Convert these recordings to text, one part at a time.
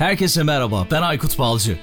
Herkese merhaba, ben Aykut Balcı.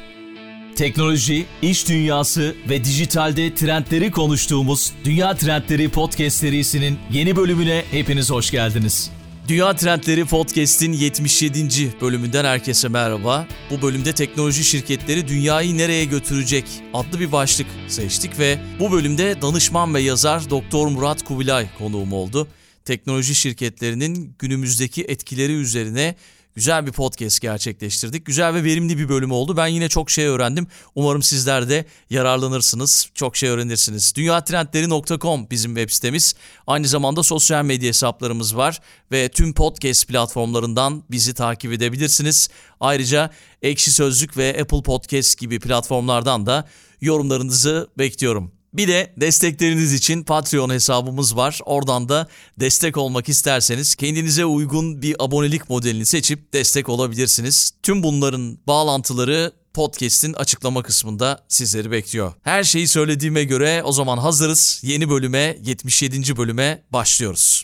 Teknoloji, iş dünyası ve dijitalde trendleri konuştuğumuz Dünya Trendleri Podcast serisinin yeni bölümüne hepiniz hoş geldiniz. Dünya Trendleri Podcast'in 77. bölümünden herkese merhaba. Bu bölümde teknoloji şirketleri dünyayı nereye götürecek adlı bir başlık seçtik ve bu bölümde danışman ve yazar Doktor Murat Kubilay konuğum oldu. Teknoloji şirketlerinin günümüzdeki etkileri üzerine güzel bir podcast gerçekleştirdik. Güzel ve verimli bir bölüm oldu. Ben yine çok şey öğrendim. Umarım sizler de yararlanırsınız. Çok şey öğrenirsiniz. Dünyatrendleri.com bizim web sitemiz. Aynı zamanda sosyal medya hesaplarımız var ve tüm podcast platformlarından bizi takip edebilirsiniz. Ayrıca Ekşi Sözlük ve Apple Podcast gibi platformlardan da yorumlarınızı bekliyorum. Bir de destekleriniz için Patreon hesabımız var. Oradan da destek olmak isterseniz kendinize uygun bir abonelik modelini seçip destek olabilirsiniz. Tüm bunların bağlantıları podcast'in açıklama kısmında sizleri bekliyor. Her şeyi söylediğime göre o zaman hazırız. Yeni bölüme 77. bölüme başlıyoruz.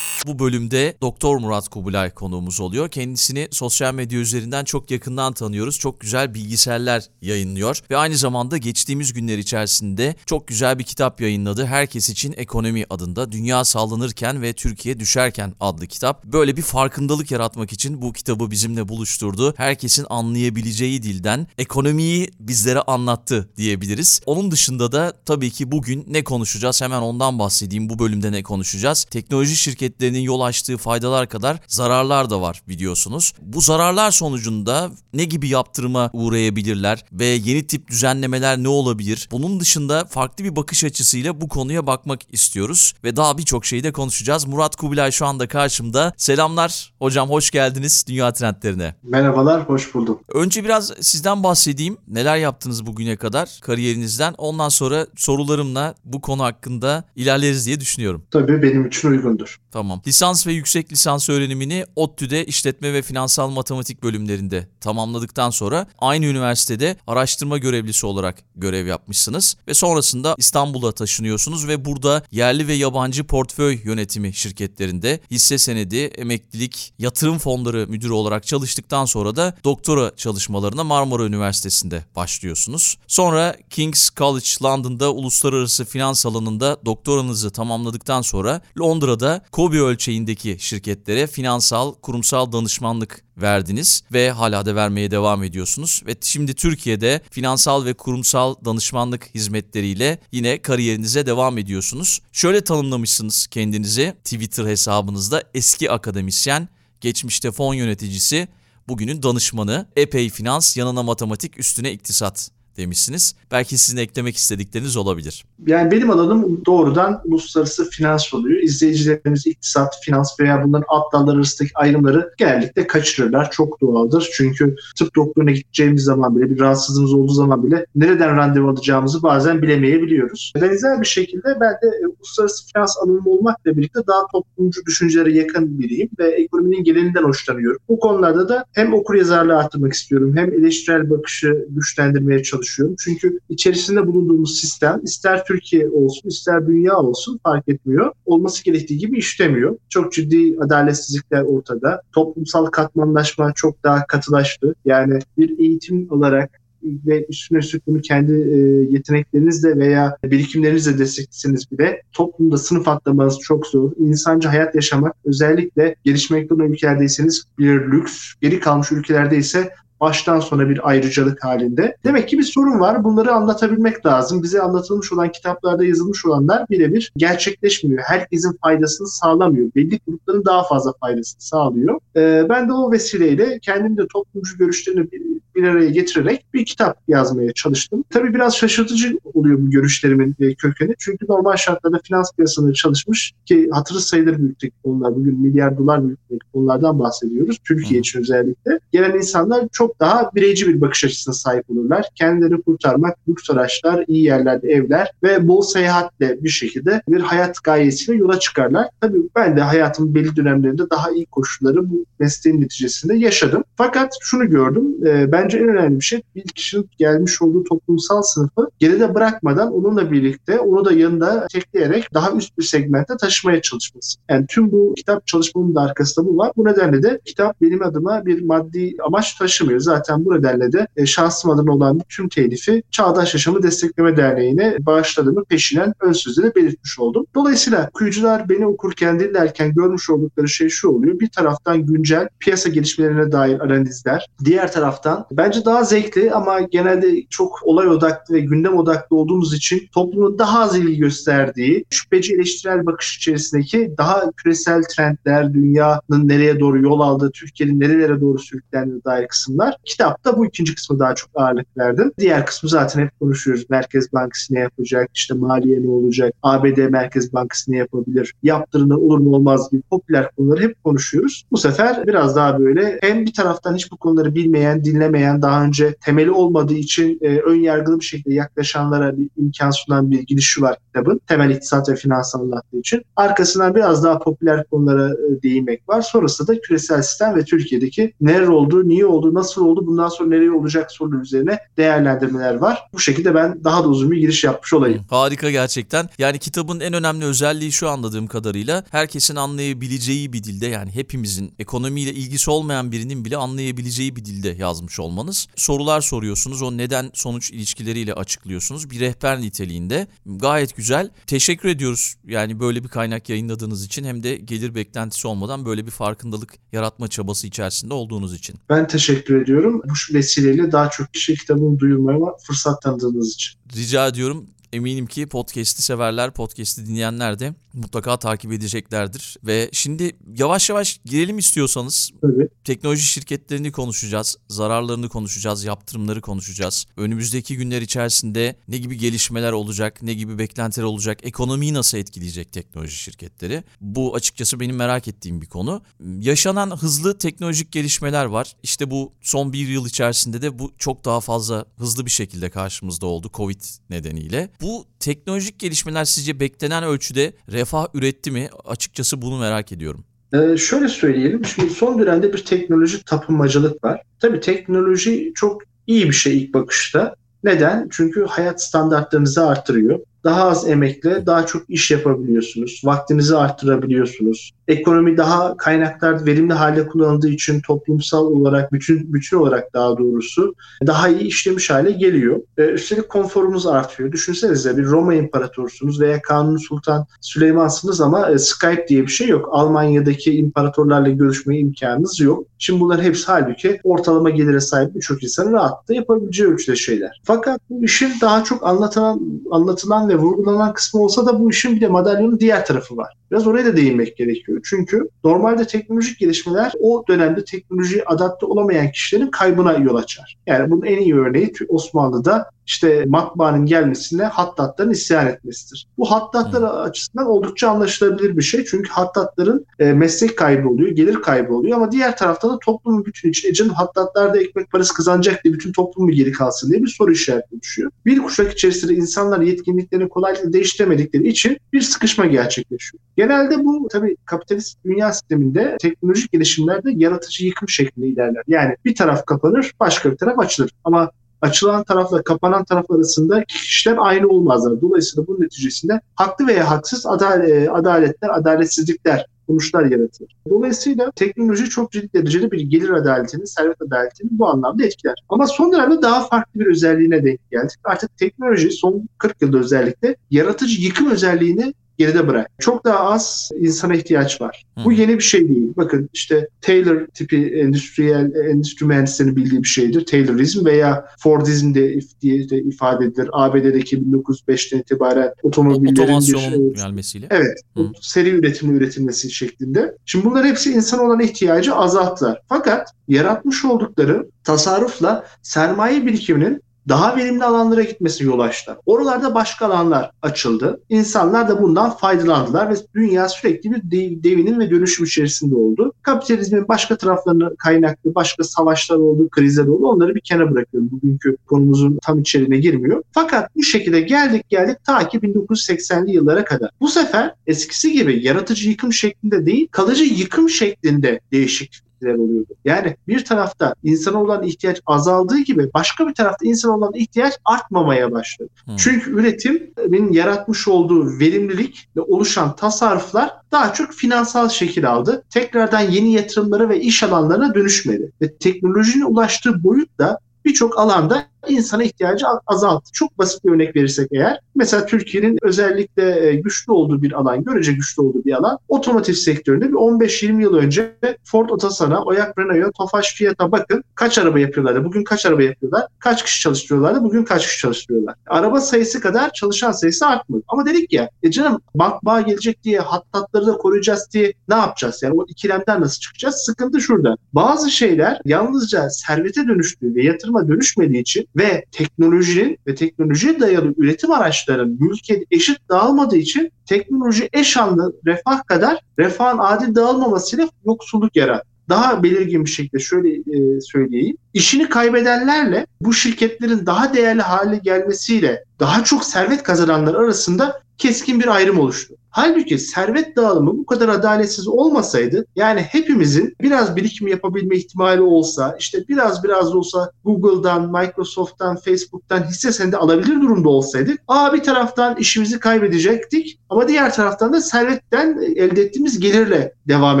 Bu bölümde Doktor Murat Kubilay konuğumuz oluyor. Kendisini sosyal medya üzerinden çok yakından tanıyoruz. Çok güzel bilgiseller yayınlıyor ve aynı zamanda geçtiğimiz günler içerisinde çok güzel bir kitap yayınladı. Herkes için Ekonomi adında Dünya Sallanırken ve Türkiye Düşerken adlı kitap. Böyle bir farkındalık yaratmak için bu kitabı bizimle buluşturdu. Herkesin anlayabileceği dilden ekonomiyi bizlere anlattı diyebiliriz. Onun dışında da tabii ki bugün ne konuşacağız? Hemen ondan bahsedeyim. Bu bölümde ne konuşacağız? Teknoloji şirketleri ürünlerinin yol açtığı faydalar kadar zararlar da var biliyorsunuz. Bu zararlar sonucunda ne gibi yaptırıma uğrayabilirler ve yeni tip düzenlemeler ne olabilir? Bunun dışında farklı bir bakış açısıyla bu konuya bakmak istiyoruz ve daha birçok şeyi de konuşacağız. Murat Kubilay şu anda karşımda. Selamlar hocam hoş geldiniz Dünya Trendlerine. Merhabalar, hoş buldum. Önce biraz sizden bahsedeyim. Neler yaptınız bugüne kadar kariyerinizden? Ondan sonra sorularımla bu konu hakkında ilerleriz diye düşünüyorum. Tabii benim için uygundur. Tamam. Lisans ve yüksek lisans öğrenimini ODTÜ'de işletme ve finansal matematik bölümlerinde tamamladıktan sonra aynı üniversitede araştırma görevlisi olarak görev yapmışsınız ve sonrasında İstanbul'a taşınıyorsunuz ve burada yerli ve yabancı portföy yönetimi şirketlerinde hisse senedi, emeklilik, yatırım fonları müdürü olarak çalıştıktan sonra da doktora çalışmalarına Marmara Üniversitesi'nde başlıyorsunuz. Sonra King's College London'da uluslararası finans alanında doktoranızı tamamladıktan sonra Londra'da Kobe ölçeğindeki şirketlere finansal, kurumsal danışmanlık verdiniz ve hala da vermeye devam ediyorsunuz. Ve şimdi Türkiye'de finansal ve kurumsal danışmanlık hizmetleriyle yine kariyerinize devam ediyorsunuz. Şöyle tanımlamışsınız kendinizi Twitter hesabınızda eski akademisyen, geçmişte fon yöneticisi, bugünün danışmanı, epey finans, yanına matematik, üstüne iktisat demişsiniz. Belki sizin eklemek istedikleriniz olabilir. Yani benim alanım doğrudan uluslararası finans oluyor. İzleyicilerimiz iktisat, finans veya bunların alt dalları arasındaki ayrımları genellikle kaçırırlar. Çok doğaldır. Çünkü tıp doktoruna gideceğimiz zaman bile, bir rahatsızlığımız olduğu zaman bile nereden randevu alacağımızı bazen bilemeyebiliyoruz. Benzer bir şekilde ben de e, uluslararası finans alanım olmakla birlikte daha toplumcu düşüncelere yakın biriyim ve ekonominin genelinden hoşlanıyorum. Bu konularda da hem okur yazarlığı arttırmak istiyorum hem eleştirel bakışı güçlendirmeye çalışıyorum çalışıyorum. Çünkü içerisinde bulunduğumuz sistem ister Türkiye olsun ister dünya olsun fark etmiyor. Olması gerektiği gibi işlemiyor. Çok ciddi adaletsizlikler ortada. Toplumsal katmanlaşma çok daha katılaştı. Yani bir eğitim olarak ve üstüne üstlük bunu kendi e, yeteneklerinizle veya birikimlerinizle destekleseniz bile toplumda sınıf atlamanız çok zor. İnsanca hayat yaşamak özellikle gelişmekte olan ülkelerdeyseniz bir lüks, geri kalmış ülkelerde ise baştan sona bir ayrıcalık halinde. Demek ki bir sorun var. Bunları anlatabilmek lazım. Bize anlatılmış olan kitaplarda yazılmış olanlar birebir gerçekleşmiyor. Herkesin faydasını sağlamıyor. Belli grupların daha fazla faydasını sağlıyor. Ee, ben de o vesileyle kendim de toplumcu görüşlerini bir araya getirerek bir kitap yazmaya çalıştım. Tabii biraz şaşırtıcı oluyor bu görüşlerimin e, kökeni. Çünkü normal şartlarda finans piyasaları çalışmış ki hatırı sayılır büyüklük konular. Bugün milyar dolar büyüklük konulardan bahsediyoruz. Türkiye için özellikle. Gelen insanlar çok daha bireyci bir bakış açısına sahip olurlar. Kendilerini kurtarmak, lüks araçlar, iyi yerlerde evler ve bol seyahatle bir şekilde bir hayat gayesiyle yola çıkarlar. Tabii ben de hayatımın belli dönemlerinde daha iyi koşulları bu mesleğin neticesinde yaşadım. Fakat şunu gördüm. E, ben bence en önemli bir şey bir kişinin gelmiş olduğu toplumsal sınıfı geride bırakmadan onunla birlikte onu da yanında tekleyerek daha üst bir segmente taşımaya çalışması. Yani tüm bu kitap çalışmamın da arkasında bu var. Bu nedenle de kitap benim adıma bir maddi amaç taşımıyor. Zaten bu nedenle de e, şahsım adına olan tüm telifi Çağdaş Yaşamı Destekleme Derneği'ne bağışladığımı peşinen ön sözde de belirtmiş oldum. Dolayısıyla okuyucular beni okurken, dinlerken görmüş oldukları şey şu oluyor. Bir taraftan güncel piyasa gelişmelerine dair analizler. Diğer taraftan bence daha zevkli ama genelde çok olay odaklı ve gündem odaklı olduğumuz için toplumun daha az ilgi gösterdiği, şüpheci eleştirel bakış içerisindeki daha küresel trendler, dünyanın nereye doğru yol aldığı, Türkiye'nin nerelere doğru sürüklendiğine dair kısımlar. Kitapta bu ikinci kısmı daha çok ağırlık verdim. Diğer kısmı zaten hep konuşuyoruz. Merkez Bankası ne yapacak, işte maliye ne olacak, ABD Merkez Bankası ne yapabilir, yaptırımlar olur mu olmaz gibi popüler konuları hep konuşuyoruz. Bu sefer biraz daha böyle hem bir taraftan hiç bu konuları bilmeyen, dinlemeyen, daha önce temeli olmadığı için e, ön yargılı bir şekilde yaklaşanlara bir imkan sunan bir girişi var kitabın. Temel iktisat ve finans anlattığı için. Arkasından biraz daha popüler konulara e, değinmek var. Sonrasında da küresel sistem ve Türkiye'deki neler oldu, niye oldu, nasıl oldu, bundan sonra nereye olacak sorular üzerine değerlendirmeler var. Bu şekilde ben daha da uzun bir giriş yapmış olayım. Harika gerçekten. Yani kitabın en önemli özelliği şu anladığım kadarıyla herkesin anlayabileceği bir dilde yani hepimizin ekonomiyle ilgisi olmayan birinin bile anlayabileceği bir dilde yazmış olmanız. Sorular soruyorsunuz. O neden sonuç ilişkileriyle açıklıyorsunuz. Bir rehber niteliğinde. Gayet güzel. Teşekkür ediyoruz. Yani böyle bir kaynak yayınladığınız için hem de gelir beklentisi olmadan böyle bir farkındalık yaratma çabası içerisinde olduğunuz için. Ben teşekkür ediyorum. Bu vesileyle daha çok kişi kitabın duyulmaya fırsat tanıdığınız için. Rica ediyorum. Eminim ki podcast'i severler, podcast'i dinleyenler de mutlaka takip edeceklerdir. Ve şimdi yavaş yavaş girelim istiyorsanız. Tabii. Teknoloji şirketlerini konuşacağız, zararlarını konuşacağız, yaptırımları konuşacağız. Önümüzdeki günler içerisinde ne gibi gelişmeler olacak, ne gibi beklentiler olacak, ekonomiyi nasıl etkileyecek teknoloji şirketleri? Bu açıkçası benim merak ettiğim bir konu. Yaşanan hızlı teknolojik gelişmeler var. İşte bu son bir yıl içerisinde de bu çok daha fazla hızlı bir şekilde karşımızda oldu Covid nedeniyle. Bu teknolojik gelişmeler sizce beklenen ölçüde refah üretti mi? Açıkçası bunu merak ediyorum. Ee, şöyle söyleyelim. Şimdi son dönemde bir teknoloji tapınmacılık var. Tabii teknoloji çok iyi bir şey ilk bakışta. Neden? Çünkü hayat standartlarınızı artırıyor. Daha az emekle daha çok iş yapabiliyorsunuz. Vaktinizi arttırabiliyorsunuz. Ekonomi daha kaynaklar verimli halde kullanıldığı için toplumsal olarak, bütün bütün olarak daha doğrusu daha iyi işlemiş hale geliyor. Ee, üstelik konforumuz artıyor. Düşünsenize bir Roma imparatorsunuz veya Kanuni Sultan Süleyman'sınız ama e, Skype diye bir şey yok. Almanya'daki imparatorlarla görüşmeye imkanınız yok. Şimdi bunların hepsi halbuki ortalama gelire sahip birçok insanın rahatlıkla yapabileceği ölçüde şeyler. Fakat bu işin daha çok anlatılan, anlatılan ve vurgulanan kısmı olsa da bu işin bir de madalyonun diğer tarafı var. Biraz oraya da değinmek gerekiyor. Çünkü normalde teknolojik gelişmeler o dönemde teknolojiye adapte olamayan kişilerin kaybına yol açar. Yani bunun en iyi örneği Osmanlı'da işte matbaanın gelmesine hattatların isyan etmesidir. Bu hattatlar hmm. açısından oldukça anlaşılabilir bir şey. Çünkü hattatların e, meslek kaybı oluyor, gelir kaybı oluyor ama diğer tarafta da toplumun bütün için e canım hattatlar da ekmek parası kazanacak diye bütün toplum mu geri kalsın diye bir soru işareti oluşuyor. Bir kuşak içerisinde insanlar yetkinliklerini kolaylıkla değiştiremedikleri için bir sıkışma gerçekleşiyor. Genelde bu tabii kapitalist dünya sisteminde teknolojik gelişimlerde yaratıcı yıkım şeklinde ilerler. Yani bir taraf kapanır, başka bir taraf açılır. Ama açılan tarafla kapanan taraf arasında kişiler aynı olmazlar. Dolayısıyla bunun neticesinde haklı veya haksız e, adaletler, adaletsizlikler sonuçlar yaratır. Dolayısıyla teknoloji çok ciddi derecede bir gelir adaletini, servet adaletini bu anlamda etkiler. Ama son dönemde daha farklı bir özelliğine denk geldik. Artık teknoloji son 40 yılda özellikle yaratıcı yıkım özelliğini geride bırak. Çok daha az insana ihtiyaç var. Hı. Bu yeni bir şey değil. Bakın işte Taylor tipi endüstriyel endüstri mühendislerinin bildiği bir şeydir. Taylorizm veya Fordizm de, diye de ifade edilir. ABD'deki 1905'ten itibaren otomobillerin Otomasyonun gelmesiyle. Evet. Hı. Seri üretimle üretilmesi şeklinde. Şimdi bunlar hepsi insan olan ihtiyacı azalttılar. Fakat yaratmış oldukları tasarrufla sermaye birikiminin daha verimli alanlara gitmesi yol açtı. Oralarda başka alanlar açıldı. İnsanlar da bundan faydalandılar ve dünya sürekli bir devinin ve dönüşüm içerisinde oldu. Kapitalizmin başka taraflarını kaynaklı, başka savaşlar oldu, krizler oldu. Onları bir kenara bırakıyorum. Bugünkü konumuzun tam içeriğine girmiyor. Fakat bu şekilde geldik geldik ta ki 1980'li yıllara kadar. Bu sefer eskisi gibi yaratıcı yıkım şeklinde değil, kalıcı yıkım şeklinde değişik etkiler oluyordu. Yani bir tarafta insana olan ihtiyaç azaldığı gibi başka bir tarafta insana olan ihtiyaç artmamaya başladı. Hmm. Çünkü üretimin yaratmış olduğu verimlilik ve oluşan tasarruflar daha çok finansal şekil aldı. Tekrardan yeni yatırımlara ve iş alanlarına dönüşmedi. Ve teknolojinin ulaştığı boyut da birçok alanda insana ihtiyacı azalttı. Çok basit bir örnek verirsek eğer, mesela Türkiye'nin özellikle e, güçlü olduğu bir alan, görece güçlü olduğu bir alan, otomotiv sektöründe bir 15-20 yıl önce Ford Otosan'a, Oyak Renault'a, Tofaş Fiat'a bakın kaç araba yapıyorlardı, bugün kaç araba yapıyorlar, kaç kişi çalıştırıyorlardı, bugün kaç kişi çalıştırıyorlar. Araba sayısı kadar çalışan sayısı artmadı. Ama dedik ya, e canım bağ gelecek diye, hattatları da koruyacağız diye ne yapacağız? Yani o ikilemden nasıl çıkacağız? Sıkıntı şurada. Bazı şeyler yalnızca servete dönüştüğü ve yatırıma dönüşmediği için ve teknolojinin ve teknolojiye dayalı üretim araçlarının mülkiyet eşit dağılmadığı için teknoloji eş anlı refah kadar refahın adil dağılmamasıyla yoksulluk yarattı. Daha belirgin bir şekilde şöyle e, söyleyeyim. İşini kaybedenlerle bu şirketlerin daha değerli hale gelmesiyle daha çok servet kazananlar arasında keskin bir ayrım oluştu. Halbuki servet dağılımı bu kadar adaletsiz olmasaydı yani hepimizin biraz birikim yapabilme ihtimali olsa işte biraz biraz olsa Google'dan, Microsoft'tan, Facebook'tan hisse senedi alabilir durumda olsaydık aa bir taraftan işimizi kaybedecektik ama diğer taraftan da servetten elde ettiğimiz gelirle devam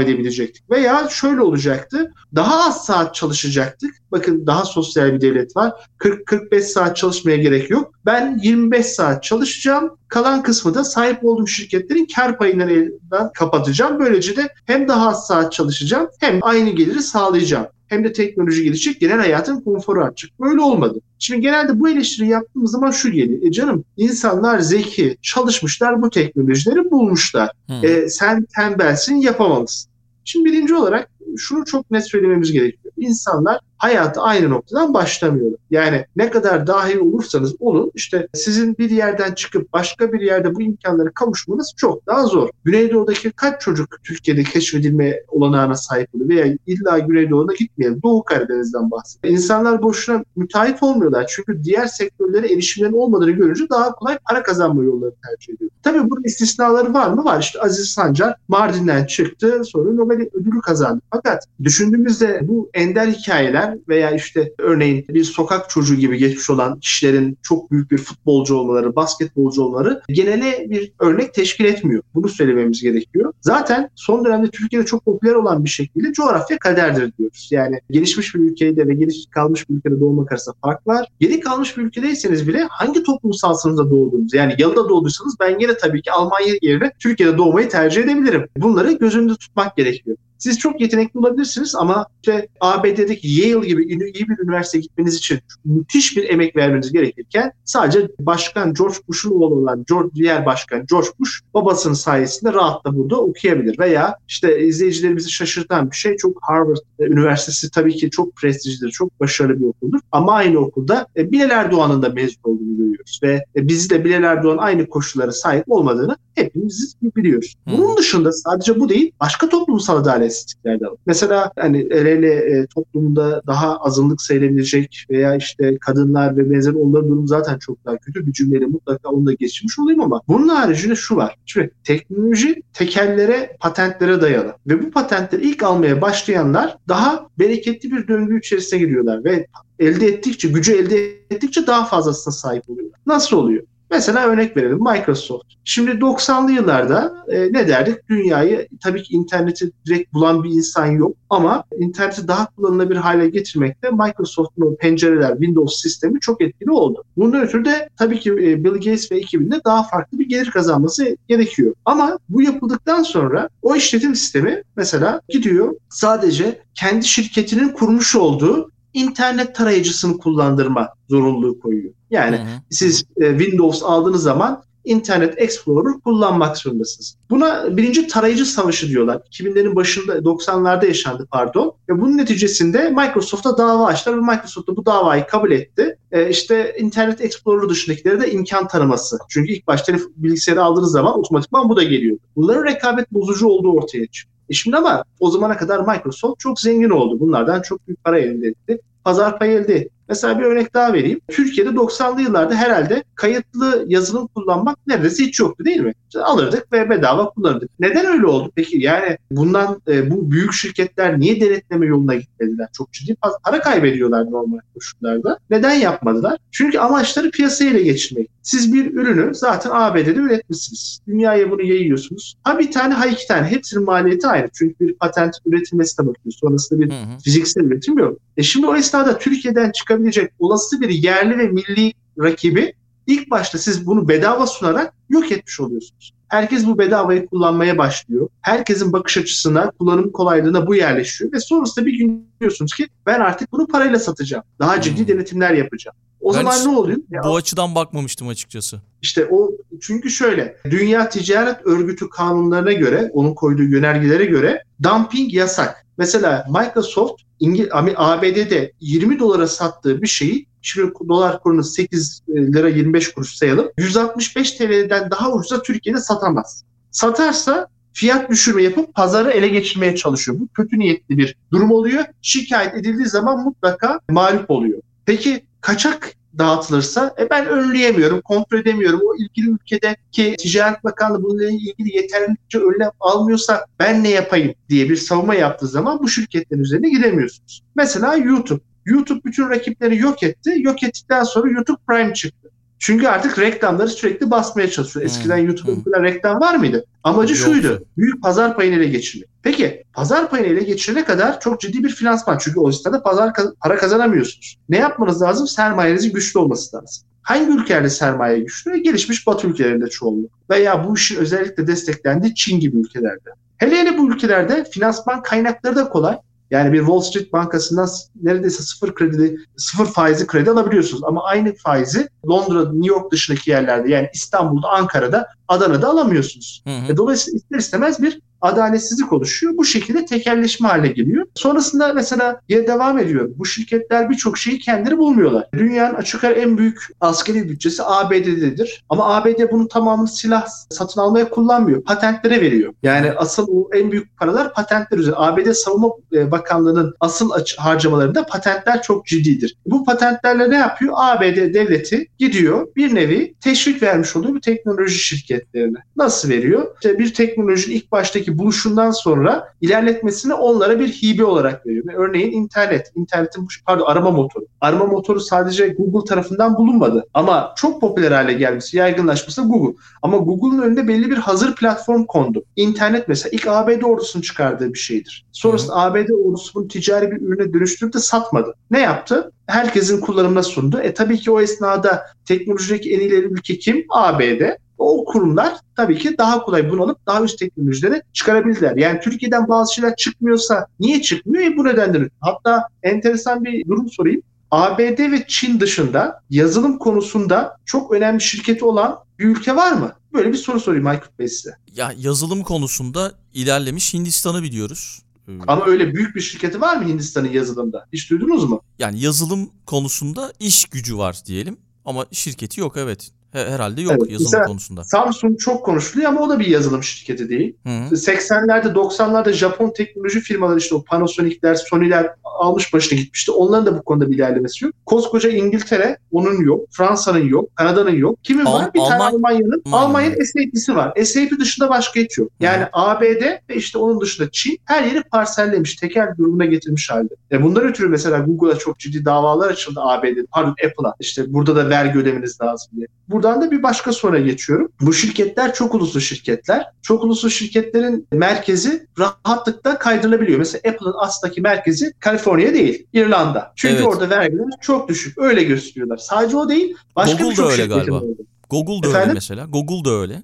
edebilecektik. Veya şöyle olacaktı daha az saat çalışacaktık. Bakın daha sosyal bir devlet var. 40-45 saat çalışmaya gerek yok. Ben 25 saat çalışacağım. Kalan kısmı da sahip olduğum şirketlerin kar payından elinden kapatacağım. Böylece de hem daha az saat çalışacağım hem aynı geliri sağlayacağım. Hem de teknoloji gelişecek, genel hayatın konforu artacak. Böyle olmadı. Şimdi genelde bu eleştiri yaptığımız zaman şu geliyor. E canım insanlar zeki, çalışmışlar bu teknolojileri bulmuşlar. Hmm. E, sen tembelsin yapamamışsın. Şimdi birinci olarak şunu çok net söylememiz gerekiyor. İnsanlar hayatı aynı noktadan başlamıyorlar. Yani ne kadar dahi olursanız olun işte sizin bir yerden çıkıp başka bir yerde bu imkanları kavuşmanız çok daha zor. Güneydoğu'daki kaç çocuk Türkiye'de keşfedilme olanağına sahip oluyor veya illa Güneydoğu'na gitmeyelim. Doğu Karadeniz'den bahsediyor. İnsanlar boşuna müteahhit olmuyorlar. Çünkü diğer sektörlere erişimlerin olmadığını görünce daha kolay para kazanma yolları tercih ediyor. Tabii bunun istisnaları var mı? Var. İşte Aziz Sancar Mardin'den çıktı sonra Nobel ödülü kazandı. Fakat düşündüğümüzde bu ender hikayeler veya işte örneğin bir sokak çocuğu gibi geçmiş olan kişilerin çok büyük bir futbolcu olmaları, basketbolcu olmaları genele bir örnek teşkil etmiyor. Bunu söylememiz gerekiyor. Zaten son dönemde Türkiye'de çok popüler olan bir şekilde coğrafya kaderdir diyoruz. Yani gelişmiş bir ülkede ve gelişmiş kalmış bir ülkede doğmak arasında fark var. Geri kalmış bir ülkedeyseniz bile hangi toplumsal sınıfta doğdunuz? Yani yalıda doğduysanız ben yine tabii ki Almanya yerine Türkiye'de doğmayı tercih edebilirim. Bunları göz önünde tutmak gerekiyor. Siz çok yetenekli olabilirsiniz ama işte ABD'deki Yale gibi iyi bir üniversiteye gitmeniz için müthiş bir emek vermeniz gerekirken sadece başkan George Bush'un oğlu olan George, diğer başkan George Bush babasının sayesinde rahatla burada okuyabilir. Veya işte izleyicilerimizi şaşırtan bir şey çok Harvard Üniversitesi tabii ki çok prestijlidir, çok başarılı bir okuldur. Ama aynı okulda e, Bilal Erdoğan'ın da mezun olduğunu görüyoruz. Ve e, bizi de Bilal Erdoğan aynı koşullara sahip olmadığını hepimiz biliyoruz. Bunun dışında sadece bu değil, başka toplumsal adaletsizlikler de var. Mesela hani el ele e, toplumda daha azınlık sayılabilecek veya işte kadınlar ve benzer onların durumu zaten çok daha kötü bir cümleyle mutlaka onu da geçmiş olayım ama bunun haricinde şu var. Şimdi teknoloji tekellere, patentlere dayalı ve bu patentleri ilk almaya başlayanlar daha bereketli bir döngü içerisine giriyorlar ve elde ettikçe, gücü elde ettikçe daha fazlasına sahip oluyorlar. Nasıl oluyor? Mesela örnek verelim Microsoft. Şimdi 90'lı yıllarda e, ne derdik? Dünyayı tabii ki interneti direkt bulan bir insan yok ama interneti daha kullanılabilir hale getirmekte Microsoft'un pencereler, Windows sistemi çok etkili oldu. Bunun ötürü de tabii ki e, Bill Gates ve ekibinde daha farklı bir gelir kazanması gerekiyor. Ama bu yapıldıktan sonra o işletim sistemi mesela gidiyor sadece kendi şirketinin kurmuş olduğu internet tarayıcısını kullandırma zorunluluğu koyuyor. Yani hı hı. siz e, Windows aldığınız zaman Internet Explorer kullanmak zorundasınız. Buna birinci tarayıcı savaşı diyorlar. 2000'lerin başında 90'larda yaşandı pardon. Ve bunun neticesinde Microsoft'a dava açtılar ve Microsoft da bu davayı kabul etti. Ee, işte Internet Explorer dışındakilere de imkan tanıması. Çünkü ilk başta bilgisayarı aldığınız zaman otomatikman bu da geliyor. Bunların rekabet bozucu olduğu ortaya çıktı. E şimdi ama o zamana kadar Microsoft çok zengin oldu. Bunlardan çok büyük para elde etti. Pazar payı elde. Mesela bir örnek daha vereyim. Türkiye'de 90'lı yıllarda herhalde kayıtlı yazılım kullanmak neredeyse hiç yoktu değil mi? İşte alırdık ve bedava kullanırdık. Neden öyle oldu peki? Yani bundan e, bu büyük şirketler niye denetleme yoluna gitmediler? Çok ciddi para kaybediyorlar normal koşullarda. Neden yapmadılar? Çünkü amaçları piyasaya ele geçirmek. Siz bir ürünü zaten ABD'de üretmişsiniz. Dünyaya bunu yayıyorsunuz. Ha bir tane ha iki tane. Hepsinin maliyeti aynı. Çünkü bir patent üretilmesine bakıyor. Sonrasında bir hı hı. fiziksel üretim yok. E şimdi o esnada Türkiye'den çıkabilecek olası bir yerli ve milli rakibi ilk başta siz bunu bedava sunarak yok etmiş oluyorsunuz. Herkes bu bedavayı kullanmaya başlıyor. Herkesin bakış açısına, kullanım kolaylığına bu yerleşiyor ve sonrasında bir gün diyorsunuz ki ben artık bunu parayla satacağım. Daha ciddi hmm. denetimler yapacağım. O ben zaman ne oluyor? Bu ya, açıdan bakmamıştım açıkçası. İşte o çünkü şöyle Dünya Ticaret Örgütü kanunlarına göre, onun koyduğu yönergelere göre dumping yasak. Mesela Microsoft İngil ABD'de 20 dolara sattığı bir şeyi Şimdi dolar kurunu 8 e, lira 25 kuruş sayalım. 165 TL'den daha ucuza Türkiye'de satamaz. Satarsa fiyat düşürme yapıp pazarı ele geçirmeye çalışıyor. Bu kötü niyetli bir durum oluyor. Şikayet edildiği zaman mutlaka mağlup oluyor. Peki kaçak dağıtılırsa e ben önleyemiyorum, kontrol edemiyorum. O ilgili ülkedeki Ticaret Bakanlığı bununla ilgili yeterince önlem almıyorsa ben ne yapayım diye bir savunma yaptığı zaman bu şirketlerin üzerine gidemiyorsunuz. Mesela YouTube. YouTube bütün rakipleri yok etti. Yok ettikten sonra YouTube Prime çıktı. Çünkü artık reklamları sürekli basmaya çalışıyor. Eskiden hmm, YouTube'da hmm. kadar reklam var mıydı? Amacı Yoktu. şuydu. Büyük pazar payını ele geçirmek. Peki pazar payını ele geçirene kadar çok ciddi bir finansman. Çünkü o sırada pazar para kazanamıyorsunuz. Ne yapmanız lazım? Sermayenizin güçlü olması lazım. Hangi ülkelerde sermaye güçlü? Gelişmiş Batı ülkelerinde çoğunluk. Veya bu işin özellikle desteklendiği Çin gibi ülkelerde. Hele hele bu ülkelerde finansman kaynakları da kolay. Yani bir Wall Street bankasından neredeyse sıfır kredi, sıfır faizi kredi alabiliyorsunuz. Ama aynı faizi Londra, New York dışındaki yerlerde yani İstanbul'da, Ankara'da, Adana'da alamıyorsunuz. Hı hı. E, dolayısıyla ister istemez bir adaletsizlik oluşuyor. Bu şekilde tekelleşme haline geliyor. Sonrasında mesela yine devam ediyor. Bu şirketler birçok şeyi kendileri bulmuyorlar. Dünyanın açık ara en büyük askeri bütçesi ABD'dedir. Ama ABD bunu tamamını silah satın almaya kullanmıyor. Patentlere veriyor. Yani asıl o en büyük paralar patentler üzerine. ABD Savunma e, Bakanlığı'nın asıl harcamalarında patentler çok ciddidir. Bu patentlerle ne yapıyor? ABD devleti gidiyor bir nevi teşvik vermiş oluyor bu teknoloji şirketlerine. Nasıl veriyor? İşte bir teknolojinin ilk baştaki arasındaki buluşundan sonra ilerletmesini onlara bir hibe olarak veriyor. Örneğin internet, internetin pardon arama motoru. Arama motoru sadece Google tarafından bulunmadı ama çok popüler hale gelmesi, yaygınlaşması Google. Ama Google'ın önünde belli bir hazır platform kondu. İnternet mesela ilk ABD ordusunun çıkardığı bir şeydir. Sonrasında ABD ordusu bunu ticari bir ürüne dönüştürüp de satmadı. Ne yaptı? Herkesin kullanımına sundu. E tabii ki o esnada teknolojideki en ileri ülke kim? ABD o kurumlar tabii ki daha kolay bunu alıp daha üst teknolojileri çıkarabildiler. Yani Türkiye'den bazı şeyler çıkmıyorsa niye çıkmıyor? E bu nedendir. Hatta enteresan bir durum sorayım. ABD ve Çin dışında yazılım konusunda çok önemli şirketi olan bir ülke var mı? Böyle bir soru sorayım Aykut Bey size. Ya yazılım konusunda ilerlemiş Hindistan'ı biliyoruz. Ee, Ama öyle büyük bir şirketi var mı Hindistan'ın yazılımda? Hiç duydunuz mu? Yani yazılım konusunda iş gücü var diyelim. Ama şirketi yok evet. Herhalde yok evet, yazılım konusunda. Samsung çok konuşuluyor ama o da bir yazılım şirketi değil. Hı-hı. 80'lerde 90'larda Japon teknoloji firmaları işte o Panasonic'ler, Sony'ler almış başına gitmişti. Onların da bu konuda bir ilerlemesi yok. Koskoca İngiltere onun yok. Fransa'nın yok. Kanada'nın yok. Kimin Al- var? Bir Alman- tane Almanya'nın. Almanya'nın SAP'si var. SAP dışında başka hiç yok. Yani Hı-hı. ABD ve işte onun dışında Çin her yeri parsellemiş. Teker durumuna getirmiş halde. E bundan ötürü mesela Google'a çok ciddi davalar açıldı ABD. Pardon Apple'a. İşte burada da vergi ödemeniz lazım diye. Buradan da bir başka soruya geçiyorum. Bu şirketler çok uluslu şirketler. Çok uluslu şirketlerin merkezi rahatlıkla kaydırılabiliyor. Mesela Apple'ın aslındaki merkezi Kaliforniya değil, İrlanda. Çünkü evet. orada vergiler çok düşük. Öyle gösteriyorlar. Sadece o değil, başka birçok şirketin galiba. Orada. Google da Efendim? öyle mesela. Google da öyle.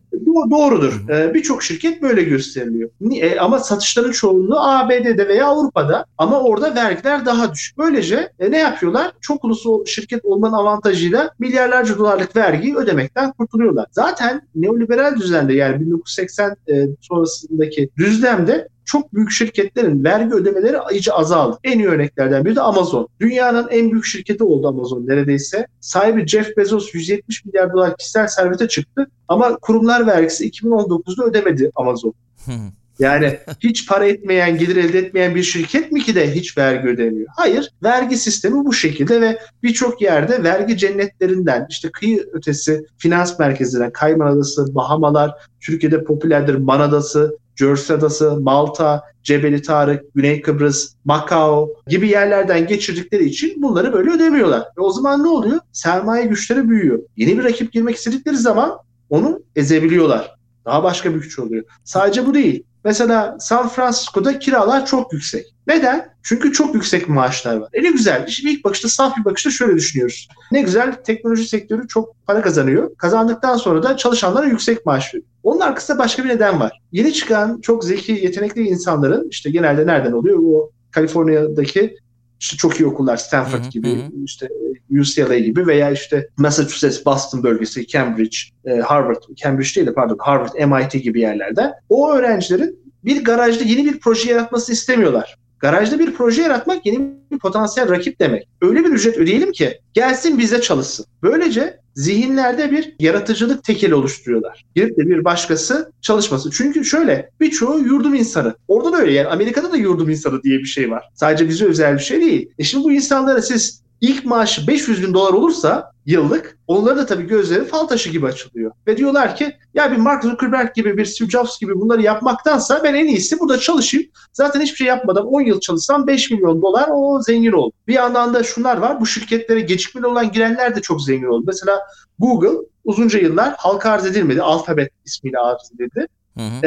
doğrudur. Ee, Birçok şirket böyle gösteriliyor. Niye? Ama satışların çoğunluğu ABD'de veya Avrupa'da ama orada vergiler daha düşük. Böylece e, ne yapıyorlar? Çok uluslu şirket olmanın avantajıyla milyarlarca dolarlık vergiyi ödemekten kurtuluyorlar. Zaten neoliberal düzende yani 1980 e, sonrasındaki düzlemde çok büyük şirketlerin vergi ödemeleri iyice azaldı. En iyi örneklerden biri de Amazon. Dünyanın en büyük şirketi oldu Amazon neredeyse. Sahibi Jeff Bezos 170 milyar dolar kişisel servete çıktı ama kurumlar vergisi 2019'da ödemedi Amazon. Yani hiç para etmeyen, gelir elde etmeyen bir şirket mi ki de hiç vergi ödemiyor? Hayır, vergi sistemi bu şekilde ve birçok yerde vergi cennetlerinden, işte kıyı ötesi finans merkezlerinden, Kayman Adası, Bahamalar, Türkiye'de popülerdir Man Adası, Jersey Adası, Malta, Cebeli Tarık, Güney Kıbrıs, Macao gibi yerlerden geçirdikleri için bunları böyle ödemiyorlar. Ve o zaman ne oluyor? Sermaye güçleri büyüyor. Yeni bir rakip girmek istedikleri zaman onu ezebiliyorlar. Daha başka bir güç oluyor. Sadece bu değil. Mesela San Francisco'da kiralar çok yüksek. Neden? Çünkü çok yüksek maaşlar var. E ne güzel. Şimdi ilk bakışta saf bir bakışta şöyle düşünüyoruz. Ne güzel teknoloji sektörü çok para kazanıyor. Kazandıktan sonra da çalışanlara yüksek maaş veriyor. Onun arkasında başka bir neden var. Yeni çıkan çok zeki, yetenekli insanların işte genelde nereden oluyor? O Kaliforniya'daki işte çok iyi okullar Stanford Hı hı, gibi, hı. işte UCLA gibi veya işte Massachusetts, Boston bölgesi, Cambridge, e, Harvard, Cambridge değil de pardon Harvard, MIT gibi yerlerde o öğrencilerin bir garajda yeni bir proje yaratmasını istemiyorlar. Garajda bir proje yaratmak yeni bir potansiyel rakip demek. Öyle bir ücret ödeyelim ki gelsin bize çalışsın. Böylece zihinlerde bir yaratıcılık tekeli oluşturuyorlar. Girip de bir başkası çalışması. Çünkü şöyle birçoğu yurdum insanı. Orada da öyle yani Amerika'da da yurdum insanı diye bir şey var. Sadece bize özel bir şey değil. E şimdi bu insanlara siz ilk maaşı 500 bin dolar olursa yıllık onların da tabii gözleri fal taşı gibi açılıyor. Ve diyorlar ki ya bir Mark Zuckerberg gibi bir Steve Jobs gibi bunları yapmaktansa ben en iyisi burada çalışayım. Zaten hiçbir şey yapmadan 10 yıl çalışsam 5 milyon dolar o zengin oldu. Bir yandan da şunlar var bu şirketlere gecikmeli olan girenler de çok zengin oldu. Mesela Google uzunca yıllar halka arz edilmedi. Alphabet ismiyle arz edildi Hı hı.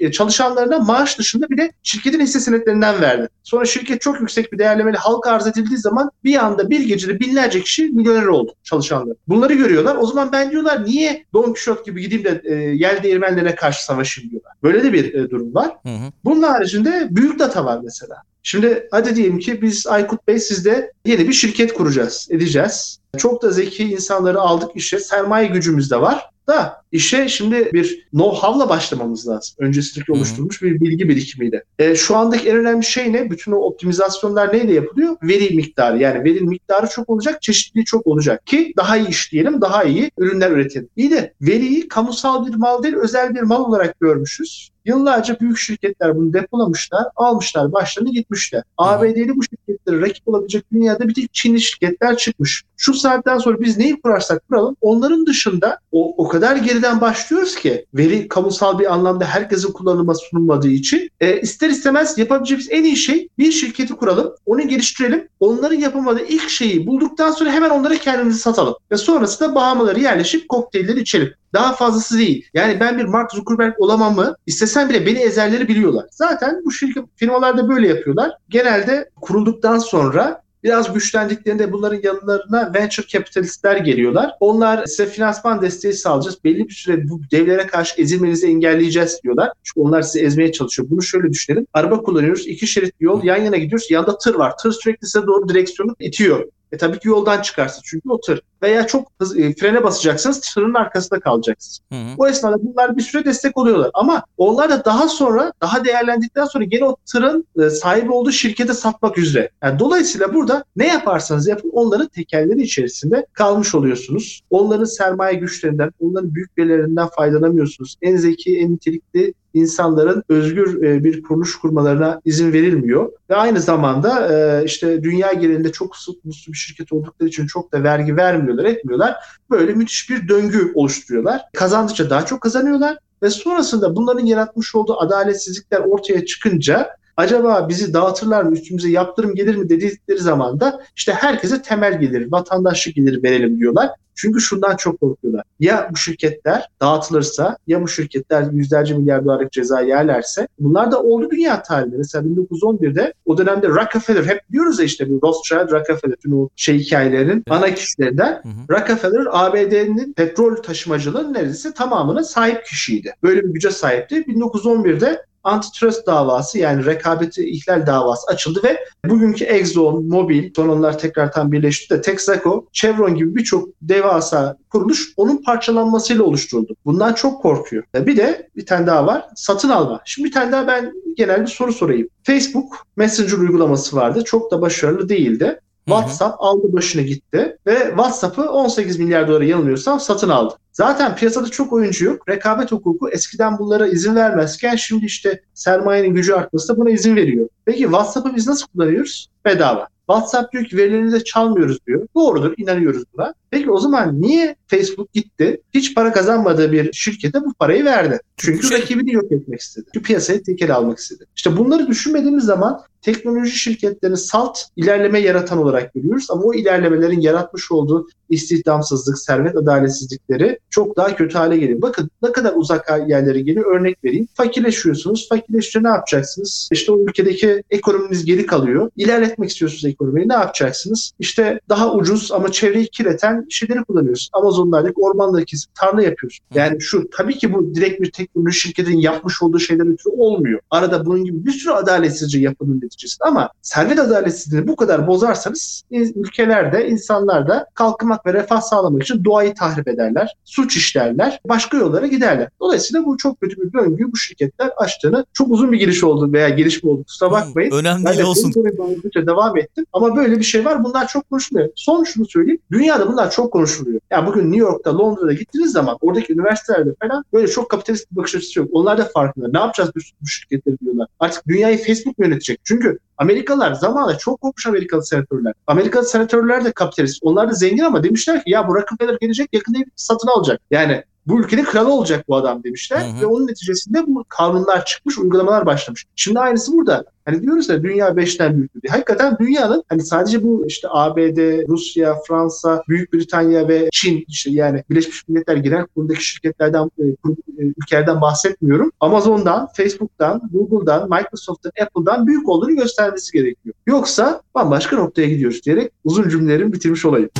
e, çalışanlarına maaş dışında bir de şirketin hisse senetlerinden verdi. Sonra şirket çok yüksek bir değerlemeli halka arz edildiği zaman bir anda bir gecede binlerce kişi milyoner oldu çalışanlar. Bunları görüyorlar. O zaman ben diyorlar niye Don Quixote gibi gideyim de e, yel değirmenlerine karşı savaşayım diyorlar. Böyle de bir e, durum var. Hı hı. Bunun haricinde büyük data var mesela. Şimdi hadi diyelim ki biz Aykut Bey sizde yeni bir şirket kuracağız, edeceğiz. Çok da zeki insanları aldık işe, sermaye gücümüz de var. Da işe şimdi bir know-how'la başlamamız lazım. Hı. oluşturulmuş bir bilgi birikimiyle. E, şu andaki en önemli şey ne? Bütün o optimizasyonlar neyle yapılıyor? Veri miktarı. Yani veri miktarı çok olacak, çeşitliliği çok olacak ki daha iyi işleyelim, daha iyi ürünler üretelim. İyi de veriyi kamusal bir mal değil, özel bir mal olarak görmüşüz. Yıllarca büyük şirketler bunu depolamışlar, almışlar, başlarını gitmişler. ABD'li bu şirketleri rakip olabilecek dünyada bir tek Çinli şirketler çıkmış. Şu saatten sonra biz neyi kurarsak kuralım, onların dışında o, o kadar geriden başlıyoruz ki veri kamusal bir anlamda herkesin kullanıma sunulmadığı için e, ister istemez yapabileceğimiz en iyi şey bir şirketi kuralım, onu geliştirelim, onların yapamadığı ilk şeyi bulduktan sonra hemen onları kendimizi satalım. Ve sonrasında Bahamaları yerleşip kokteylleri içelim. Daha fazlası değil. Yani ben bir Mark Zuckerberg olamam mı? İstesem bile beni ezerleri biliyorlar. Zaten bu şirket firmalar da böyle yapıyorlar. Genelde kurulduktan sonra biraz güçlendiklerinde bunların yanlarına venture capitalistler geliyorlar. Onlar size finansman desteği sağlayacağız. Belli bir süre bu devlere karşı ezilmenizi engelleyeceğiz diyorlar. Çünkü onlar sizi ezmeye çalışıyor. Bunu şöyle düşünelim. Araba kullanıyoruz. iki şerit yol yan yana gidiyoruz. Yanında tır var. Tır sürekli size doğru direksiyonu itiyor. E tabii ki yoldan çıkarsın çünkü o tır. Veya çok hız, e, frene basacaksınız tırın arkasında kalacaksınız. Hı hı. O esnada bunlar bir süre destek oluyorlar. Ama onlar da daha sonra daha değerlendikten sonra gene o tırın e, sahibi olduğu şirkete satmak üzere. Yani dolayısıyla burada ne yaparsanız yapın onların tekelleri içerisinde kalmış oluyorsunuz. Onların sermaye güçlerinden, onların büyük verilerinden faydalanamıyorsunuz. En zeki, en nitelikli insanların özgür e, bir kuruluş kurmalarına izin verilmiyor. Ve aynı zamanda e, işte dünya genelinde çok muslu bir şirket oldukları için çok da vergi vermiyorlar, etmiyorlar. Böyle müthiş bir döngü oluşturuyorlar. Kazandıkça daha çok kazanıyorlar ve sonrasında bunların yaratmış olduğu adaletsizlikler ortaya çıkınca acaba bizi dağıtırlar mı, üstümüze yaptırım gelir mi dedikleri zaman da işte herkese temel gelir, vatandaşlık gelir verelim diyorlar. Çünkü şundan çok korkuyorlar. Ya bu şirketler dağıtılırsa, ya bu şirketler yüzlerce milyar dolarlık ceza yerlerse bunlar da oldu dünya tarihinde. Mesela 1911'de o dönemde Rockefeller hep diyoruz ya işte bu Rothschild, Rockefeller tüm o şey hikayelerinin ana kişilerinden Hı hı. Rockefeller ABD'nin petrol taşımacılığının neredeyse tamamına sahip kişiydi. Böyle bir güce sahipti. 1911'de antitrust davası yani rekabeti ihlal davası açıldı ve bugünkü Exxon, Mobil, son onlar tekrar tam birleşti de Texaco, Chevron gibi birçok devasa kuruluş onun parçalanmasıyla oluşturuldu. Bundan çok korkuyor. Bir de bir tane daha var. Satın alma. Şimdi bir tane daha ben genel bir soru sorayım. Facebook Messenger uygulaması vardı. Çok da başarılı değildi. WhatsApp aldı başını gitti ve WhatsApp'ı 18 milyar dolara yanılmıyorsam satın aldı. Zaten piyasada çok oyuncu yok. Rekabet hukuku eskiden bunlara izin vermezken şimdi işte sermayenin gücü artması da buna izin veriyor. Peki WhatsApp'ı biz nasıl kullanıyoruz? Bedava. WhatsApp diyor ki verilerinizi çalmıyoruz diyor. Doğrudur, inanıyoruz buna. Peki o zaman niye Facebook gitti? Hiç para kazanmadığı bir şirkete bu parayı verdi. Çünkü Şey- rakibini yok etmek istedi. Çünkü piyasayı tekel almak istedi. İşte bunları düşünmediğimiz zaman teknoloji şirketlerini salt ilerleme yaratan olarak görüyoruz. Ama o ilerlemelerin yaratmış olduğu istihdamsızlık, servet adaletsizlikleri çok daha kötü hale geliyor. Bakın ne kadar uzak yerlere geliyor. Örnek vereyim. Fakirleşiyorsunuz. Fakirleşince ne yapacaksınız? İşte o ülkedeki ekonominiz geri kalıyor. İlerletmek istiyorsunuz ekonomiyi. Ne yapacaksınız? İşte daha ucuz ama çevreyi kirleten şeyleri kullanıyoruz. Amazon'lardaki ormanları kesip tarla yapıyoruz. Yani şu tabii ki bu direkt bir teknoloji şirketinin yapmış olduğu şeyler ötürü olmuyor. Arada bunun gibi bir sürü adaletsizce yapının neticesinde ama servet adaletsizliğini bu kadar bozarsanız ülkelerde, insanlar da kalkınmak ve refah sağlamak için doğayı tahrip ederler, suç işlerler, başka yollara giderler. Dolayısıyla bu çok kötü bir döngüyü bu şirketler açtığını çok uzun bir giriş oldu veya gelişme oldu. Kusura bakmayın. Önemli Ben değil de olsun. boyunca devam ettim. Ama böyle bir şey var. Bunlar çok konuşuluyor. Son şunu söyleyeyim. Dünyada bunlar çok konuşuluyor. Yani bugün New York'ta, Londra'da gittiğiniz zaman oradaki üniversitelerde falan böyle çok kapitalist bir bakış açısı yok. Onlar da farkında. Ne yapacağız bu, bu şirketleri diyorlar. Artık dünyayı Facebook yönetecek? Çünkü Amerikalılar zamanla çok korkmuş Amerikalı senatörler. Amerikalı senatörler de kapitalist. Onlar da zengin ama demişler ki ya bu Rockefeller gelecek yakında satın alacak. Yani bu ülkenin kralı olacak bu adam demişler Hı hı. ve onun neticesinde bu kanunlar çıkmış, uygulamalar başlamış. Şimdi aynısı burada. Hani diyoruz ya dünya beşten büyük diye. Hakikaten dünyanın hani sadece bu işte ABD, Rusya, Fransa, Büyük Britanya ve Çin işte yani Birleşmiş Milletler Genel Kurulu'ndaki şirketlerden, e, e, ülkelerden bahsetmiyorum. Amazon'dan, Facebook'tan, Google'dan, Microsoft'tan, Apple'dan büyük olduğunu göstermesi gerekiyor. Yoksa bambaşka noktaya gidiyoruz diyerek uzun cümlelerimi bitirmiş olayım.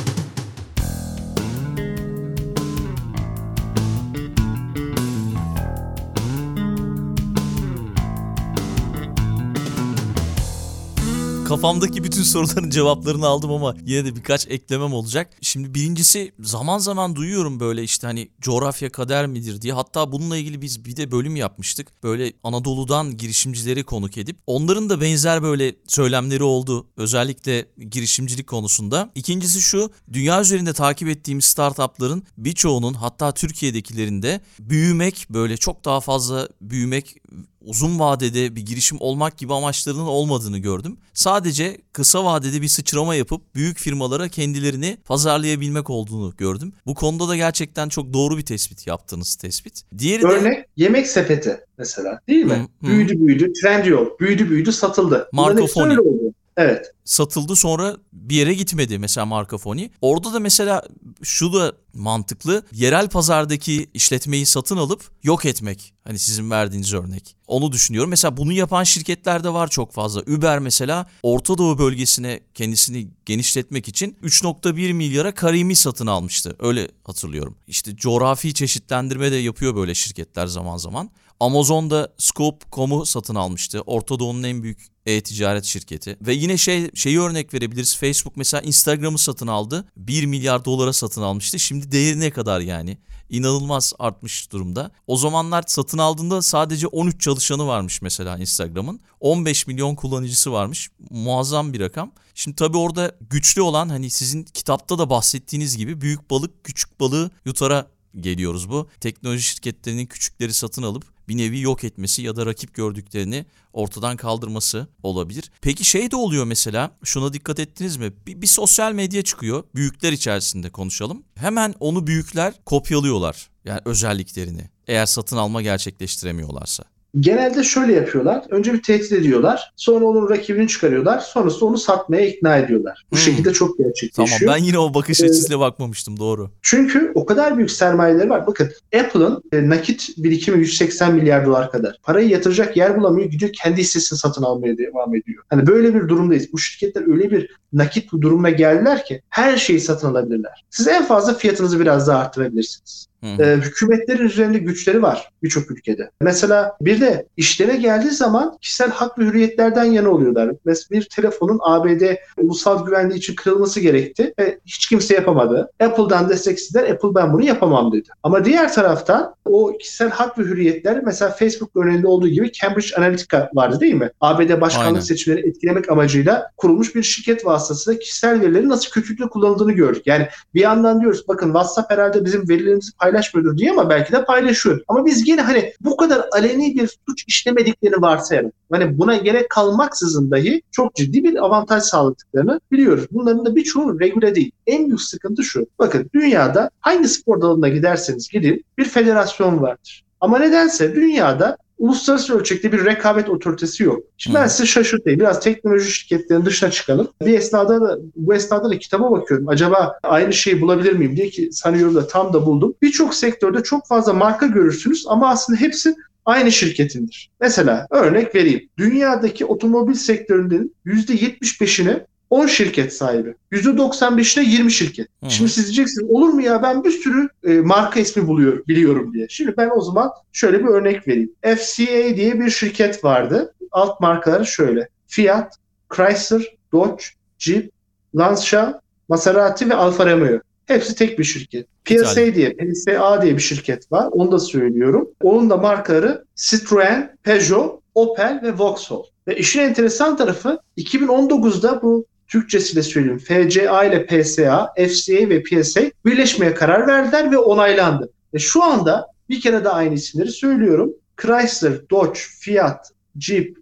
Kafamdaki bütün soruların cevaplarını aldım ama yine de birkaç eklemem olacak. Şimdi birincisi zaman zaman duyuyorum böyle işte hani coğrafya kader midir diye. Hatta bununla ilgili biz bir de bölüm yapmıştık. Böyle Anadolu'dan girişimcileri konuk edip onların da benzer böyle söylemleri oldu. Özellikle girişimcilik konusunda. İkincisi şu dünya üzerinde takip ettiğimiz startupların birçoğunun hatta Türkiye'dekilerinde büyümek böyle çok daha fazla büyümek uzun vadede bir girişim olmak gibi amaçlarının olmadığını gördüm. Sadece kısa vadede bir sıçrama yapıp büyük firmalara kendilerini pazarlayabilmek olduğunu gördüm. Bu konuda da gerçekten çok doğru bir tespit yaptığınız tespit. Diğeri de Örnek yemek sepeti mesela değil mi? Hı, hı. Büyüdü büyüdü, Trendyol büyüdü büyüdü satıldı. Marco Foni. öyle oldu. Evet. satıldı sonra bir yere gitmedi mesela marka foni. Orada da mesela şu da mantıklı. Yerel pazardaki işletmeyi satın alıp yok etmek. Hani sizin verdiğiniz örnek. Onu düşünüyorum. Mesela bunu yapan şirketler de var çok fazla. Uber mesela Orta Doğu bölgesine kendisini genişletmek için 3.1 milyara Karimi satın almıştı. Öyle hatırlıyorum. İşte coğrafi çeşitlendirme de yapıyor böyle şirketler zaman zaman. Amazon'da Scope.com'u satın almıştı. Orta Doğu'nun en büyük e-ticaret şirketi. Ve yine şey şeyi örnek verebiliriz. Facebook mesela Instagram'ı satın aldı. 1 milyar dolara satın almıştı. Şimdi değeri ne kadar yani? İnanılmaz artmış durumda. O zamanlar satın aldığında sadece 13 çalışanı varmış mesela Instagram'ın. 15 milyon kullanıcısı varmış. Muazzam bir rakam. Şimdi tabii orada güçlü olan hani sizin kitapta da bahsettiğiniz gibi büyük balık küçük balığı yutara geliyoruz bu. Teknoloji şirketlerinin küçükleri satın alıp bir nevi yok etmesi ya da rakip gördüklerini ortadan kaldırması olabilir. Peki şey de oluyor mesela şuna dikkat ettiniz mi? Bir, bir sosyal medya çıkıyor. Büyükler içerisinde konuşalım. Hemen onu büyükler kopyalıyorlar. Yani özelliklerini. Eğer satın alma gerçekleştiremiyorlarsa. Genelde şöyle yapıyorlar. Önce bir tehdit ediyorlar. Sonra onun rakibini çıkarıyorlar. Sonrasında onu satmaya ikna ediyorlar. Bu Hmm. şekilde çok Tamam gerçekleşiyor. ben yine o bakış Ee, açısıyla bakmamıştım doğru. Çünkü o kadar büyük sermayeleri var. Bakın Apple'ın e, nakit birikimi 180 milyar dolar kadar. Parayı yatıracak yer bulamıyor. Gidiyor kendi hissesini satın almaya devam ediyor. Hani böyle bir durumdayız. Bu şirketler öyle bir nakit durumuna geldiler ki her şeyi satın alabilirler. Siz en fazla fiyatınızı biraz daha arttırabilirsiniz. Hı. Ee, hükümetlerin üzerinde güçleri var birçok ülkede. Mesela bir de işlere geldiği zaman kişisel hak ve hürriyetlerden yana oluyorlar. Mesela bir telefonun ABD ulusal güvenliği için kırılması gerekti ve hiç kimse yapamadı. Apple'dan destek istediler. Apple ben bunu yapamam dedi. Ama diğer taraftan o kişisel hak ve hürriyetler mesela Facebook örneğinde olduğu gibi Cambridge Analytica vardı değil mi? ABD başkanlık Aynen. seçimlerini etkilemek amacıyla kurulmuş bir şirket vasıtasıyla kişisel verilerin nasıl kötülükle kullanıldığını gördük. Yani bir yandan diyoruz bakın WhatsApp herhalde bizim verilerimizi paylaşmıyordur diye ama belki de paylaşıyor. Ama biz yine hani bu kadar aleni bir suç işlemediklerini varsayalım. Hani buna gerek kalmaksızın dahi çok ciddi bir avantaj sağladıklarını biliyoruz. Bunların da birçoğu regüle değil. En büyük sıkıntı şu. Bakın dünyada hangi spor dalına giderseniz gidin bir federasyon vardır. Ama nedense dünyada uluslararası ölçekte bir rekabet otoritesi yok. Şimdi ben size şaşırtayım. Biraz teknoloji şirketlerinin dışına çıkalım. Bir esnada da bu esnada da kitaba bakıyorum. Acaba aynı şeyi bulabilir miyim diye ki sanıyorum da tam da buldum. Birçok sektörde çok fazla marka görürsünüz ama aslında hepsi aynı şirketindir. Mesela örnek vereyim. Dünyadaki otomobil sektörünün %75'ini 10 şirket sahibi. %95'ine 20 şirket. Hı. Şimdi siz diyeceksiniz olur mu ya ben bir sürü e, marka ismi buluyorum, biliyorum diye. Şimdi ben o zaman şöyle bir örnek vereyim. FCA diye bir şirket vardı. Alt markaları şöyle. Fiat, Chrysler, Dodge, Jeep, Lancia, Maserati ve Alfa Romeo. Hepsi tek bir şirket. PSA diye, PSA diye bir şirket var. Onu da söylüyorum. Onun da markaları Citroen, Peugeot, Opel ve Vauxhall. Ve işin enteresan tarafı 2019'da bu Türkçesiyle söyleyeyim. FCA ile PSA, FCA ve PSA birleşmeye karar verdiler ve onaylandı. Ve şu anda bir kere de aynı isimleri söylüyorum. Chrysler, Dodge, Fiat, Jeep,